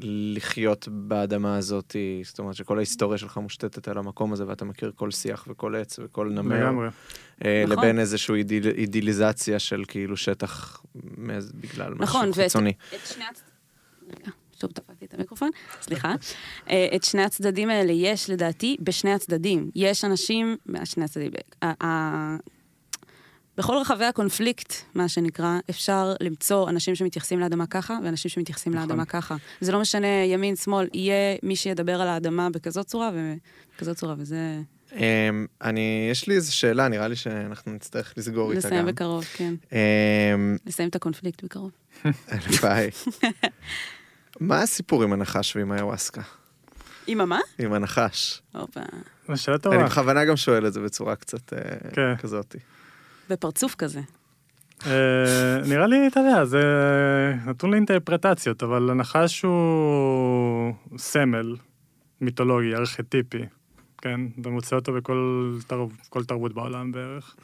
ולחיות באדמה הזאת, זאת אומרת שכל ההיסטוריה שלך מושתתת על המקום הזה, ואתה מכיר כל שיח וכל עץ וכל נמר, לגמרי. אה, נכון. לבין איזושהי אידיל, אידיליזציה של כאילו שטח מאז- בגלל נכון, משהו ואת- חיצוני. את שני הצ... רגע, שוב דפקתי את המיקרופון, סליחה. אה, את שני הצדדים האלה יש לדעתי בשני הצדדים. יש אנשים, שני הצדדים, ה- ה- בכל רחבי הקונפליקט, מה שנקרא, אפשר למצוא אנשים שמתייחסים לאדמה ככה, ואנשים שמתייחסים נכון. לאדמה ככה. זה לא משנה ימין, שמאל, יהיה מי שידבר על האדמה בכזאת צורה ובכזאת צורה, וזה... אמ, אני, יש לי איזו שאלה, נראה לי שאנחנו נצטרך לסגור איתה לסיים גם. בקרוב, כן. אמ, לסיים את הקונפליקט בקרוב. הלוואי. מה הסיפור עם הנחש ועם היוואסקה? עם המה? עם הנחש. הופה. זו שאלה אני טובה. בכוונה גם שואל את זה בצורה קצת אה, כן. כזאת. בפרצוף כזה. אה, נראה לי, אתה יודע, זה נתון לאינטרפרטציות, אבל הנחש הוא סמל מיתולוגי, ארכיטיפי, כן? אתה מוצא אותו בכל תר... כל תרבות בעולם בערך.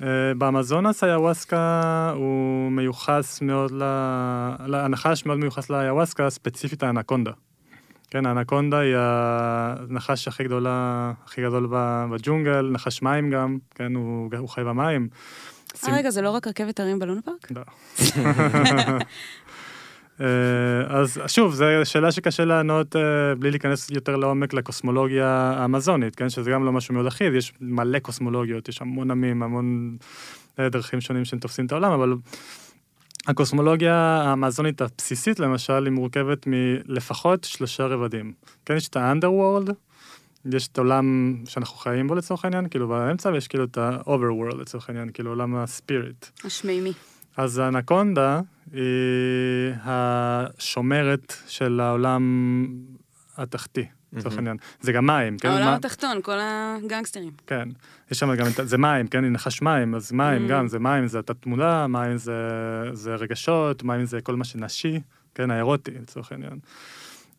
Uh, באמזונס היוואסקה הוא מיוחס מאוד ל... ל- הנחש מאוד מיוחס ליוואסקה, ספציפית האנקונדה. כן, האנקונדה היא הנחש הכי גדולה, הכי גדול בג'ונגל, נחש מים גם, כן, הוא, הוא חי במים. אה, רגע, זה לא רק רכבת הרים בלונה פארק? לא. אה, אז שוב, זו שאלה שקשה לענות אה, בלי להיכנס יותר לעומק לקוסמולוגיה האמזונית, כן? שזה גם לא משהו מאוד אחיד, יש מלא קוסמולוגיות, יש המון עמים, המון אה, דרכים שונים שהם תופסים את העולם, אבל הקוסמולוגיה האמזונית הבסיסית, למשל, היא מורכבת מלפחות שלושה רבדים. כן, יש את ה-underworld, יש את העולם שאנחנו חיים בו לצורך העניין, כאילו באמצע, ויש כאילו את ה-overworld לצורך העניין, כאילו עולם הספיריט. השמימי. אז האנקונדה היא השומרת של העולם התחתי, לצורך העניין. זה גם מים, כן? העולם התחתון, כל הגנגסטרים. כן. יש שם גם, את- זה מים, כן? היא נחש מים, אז מים Mm. גם, זה מים, זה התת-מודע, מים זה רגשות, מים זה כל מה שנשי, כן? האירוטי, לצורך העניין.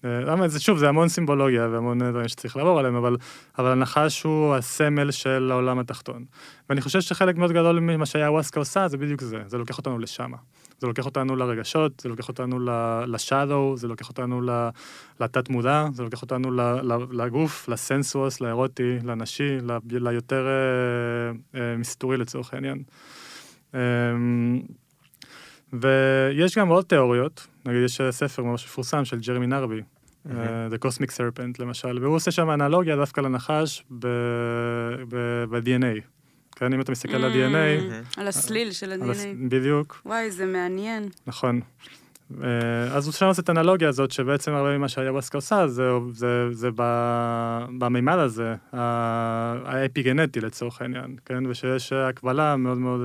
אה, למה זה שוב, זה המון סימבולוגיה והמון דברים שצריך לעבור עליהם, אבל, אבל הנחש הוא הסמל של העולם התחתון. ואני חושב שחלק מאוד גדול ממה שהיאווסקה עושה זה בדיוק זה, זה לוקח אותנו לשם. זה לוקח אותנו לרגשות, זה לוקח אותנו לשאדו, זה לוקח אותנו לתת מודע, זה לוקח אותנו לגוף, לסנסוס, לאירוטי, לנשי, ליותר אה, אה, מסתורי לצורך העניין. אה, ויש גם עוד תיאוריות, נגיד יש ספר ממש מפורסם של ג'רמי נרבי, mm-hmm. The Cosmic Serpent למשל, והוא עושה שם אנלוגיה דווקא לנחש ב-DNA. כן, אם אתה מסתכל על ה-DNA... על הסליל של ה-DNA. בדיוק. וואי, זה מעניין. נכון. אז הוא שם עושה את האנלוגיה הזאת, שבעצם הרבה ממה שהיווסקה עושה, זה, זה, זה במימד הזה, האפיגנטי לצורך העניין, כן? ושיש הקבלה מאוד מאוד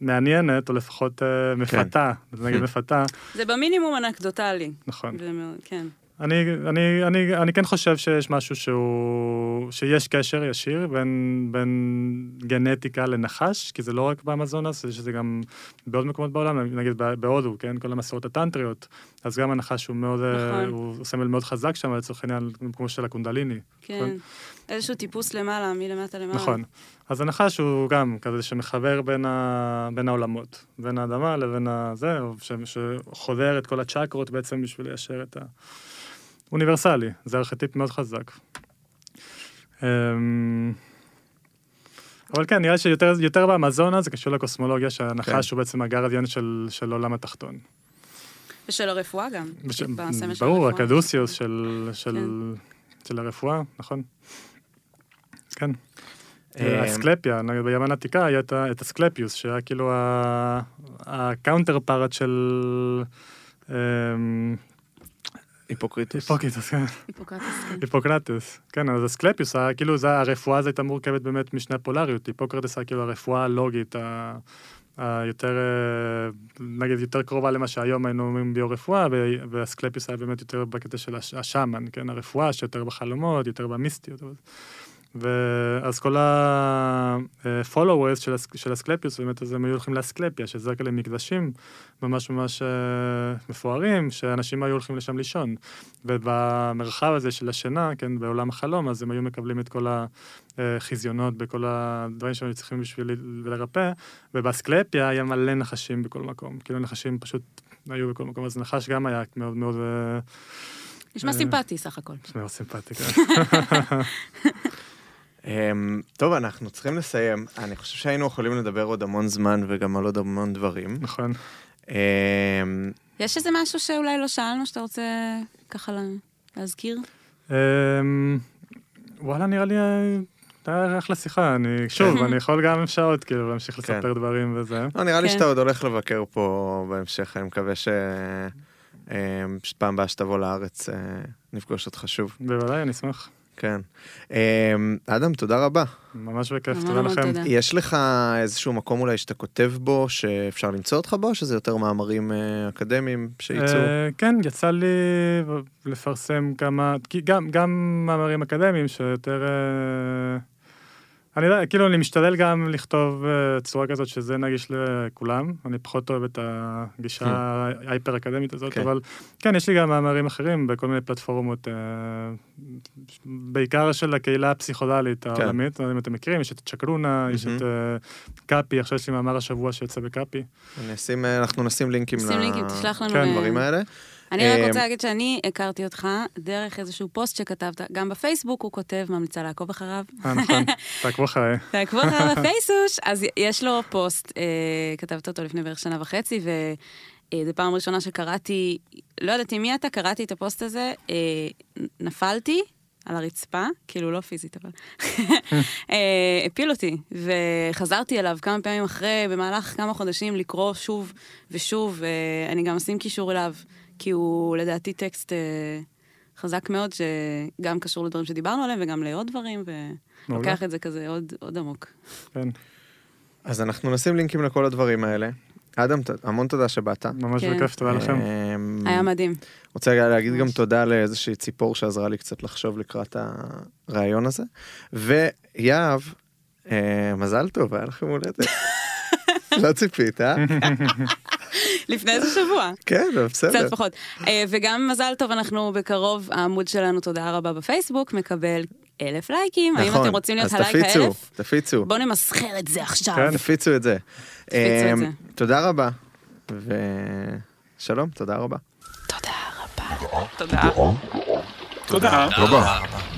מעניינת, או לפחות מפתה, כן. נגיד מפתה. זה במינימום אנקדוטלי. נכון. כן. אני, אני, אני, אני כן חושב שיש משהו שהוא, שיש קשר ישיר בין, בין גנטיקה לנחש, כי זה לא רק באמזונס, זה שזה גם בעוד מקומות בעולם, נגיד בהודו, כן? כל המסורות הטנטריות, אז גם הנחש הוא מאוד, נכון. הוא סמל מאוד חזק שם, לצורך העניין, כמו של הקונדליני. כן, נכון? איזשהו טיפוס למעלה, מלמטה למעלה. נכון. אז הנחש הוא גם כזה שמחבר בין, ה, בין העולמות, בין האדמה לבין הזה, שחודר את כל הצ'קרות בעצם בשביל ליישר את ה... אוניברסלי, זה ארכיטיפ מאוד חזק. אמ, אבל כן, נראה שיותר באמזונה זה קשור לקוסמולוגיה, שהנחש כן. הוא בעצם הגרדיאן של, של עולם התחתון. ושל הרפואה גם. בש... ברור, הקדוסיוס של, של, כן. של הרפואה, נכון. כן. אסקלפיה, נגיד ביוון העתיקה היה את אסקלפיוס, שהיה כאילו ה counterpart של... אמ, היפוקריטוס. היפוקריטוס, כן. היפוקרטס, כן. היפוקרטס, כן, אז אסקלפיוס כאילו, הרפואה הזו הייתה מורכבת באמת משני פולריות, היפוקרטס היה כאילו הרפואה הלוגית, היותר, אה, נגיד, יותר קרובה למה שהיום היינו אומרים ביו-רפואה, ואסקלפיוס היה באמת יותר בקטע של השאמן, כן, הרפואה שיותר בחלומות, יותר במיסטיות. ואז כל ה-followers של, של אסקלפיוס, באמת, אז הם היו הולכים לאסקלפיה, שזה כאלה מקדשים ממש ממש אה, מפוארים, שאנשים היו הולכים לשם לישון. ובמרחב הזה של השינה, כן, בעולם החלום, אז הם היו מקבלים את כל החזיונות בכל הדברים שהם צריכים בשביל לרפא, ובאסקלפיה היה מלא נחשים בכל מקום. כאילו נחשים פשוט היו בכל מקום, אז נחש גם היה מאוד מאוד... אה, נשמע סימפטי סך הכל. נשמע סימפטי, כן. Um, טוב, אנחנו צריכים לסיים. אני חושב שהיינו יכולים לדבר עוד המון זמן וגם על עוד המון דברים. נכון. Um, יש איזה משהו שאולי לא שאלנו שאתה רוצה ככה להזכיר? Um, וואלה, נראה לי הייתה אחלה שיחה. אני, שוב, אני יכול גם שעות כאילו להמשיך כן. לספר דברים וזה. לא, נראה לי כן. שאתה עוד הולך לבקר פה בהמשך, אני מקווה ש... פעם הבאה שתבוא לארץ נפגוש אותך שוב. בוודאי, אני אשמח. כן. אמ, אדם, תודה רבה. ממש בכיף, תודה לכם. יש לך איזשהו מקום אולי שאתה כותב בו, שאפשר למצוא אותך בו, שזה יותר מאמרים אה, אקדמיים שיצאו? אה, כן, יצא לי לפרסם כמה, גם מאמרים אקדמיים שיותר... אה, אני יודע, כאילו, אני משתדל גם לכתוב uh, צורה כזאת שזה נגיש לכולם. אני פחות אוהב את הגישה כן. ההיפר-אקדמית הזאת, כן. אבל כן, יש לי גם מאמרים אחרים בכל מיני פלטפורמות, uh, בעיקר של הקהילה הפסיכודלית כן. העולמית, לא אם אתם מכירים, יש את צ'קרונה, יש את uh, קאפי, עכשיו יש לי מאמר השבוע שיוצא בקאפי. אנחנו נשים לינקים לדברים האלה. אני רק רוצה להגיד שאני הכרתי אותך דרך איזשהו פוסט שכתבת, גם בפייסבוק הוא כותב, ממליצה לעקוב אחריו. אה, נכון, תעקבו אחריי. תעקבו אחריו בפייסוש, אז יש לו פוסט, אה, כתבת אותו לפני בערך שנה וחצי, וזו פעם ראשונה שקראתי, לא יודעת עם מי אתה, קראתי את הפוסט הזה, אה, נפלתי. על הרצפה, כאילו לא פיזית אבל, הפיל אותי, וחזרתי אליו כמה פעמים אחרי, במהלך כמה חודשים, לקרוא שוב ושוב, ואני גם אשים קישור אליו. כי הוא לדעתי טקסט אה, חזק מאוד, שגם קשור לדברים שדיברנו עליהם וגם לעוד דברים, ולוקח את זה כזה עוד, עוד עמוק. כן. אז אנחנו נשים לינקים לכל הדברים האלה. אדם, המון תודה שבאת. ממש כן. בכיף, תודה לכם. אמ, היה מדהים. רוצה להגיד גם תודה לאיזושהי ציפור שעזרה לי קצת לחשוב לקראת הרעיון הזה. ויהב, אה, מזל טוב, היה לכם הולדת. לא ציפית, אה? לפני איזה שבוע. כן, בסדר. קצת פחות. אה, וגם מזל טוב, אנחנו בקרוב, העמוד שלנו, תודה רבה בפייסבוק, מקבל אלף לייקים. האם נכון, אתם רוצים להיות אז הלייק תפיצו, האלף? תפיצו, בואו נמסחר את זה עכשיו. כן. תפיצו את זה. תפיצו את אמ, זה. תודה רבה, ושלום, תודה רבה. תודה רבה. תודה. תודה רבה. תודה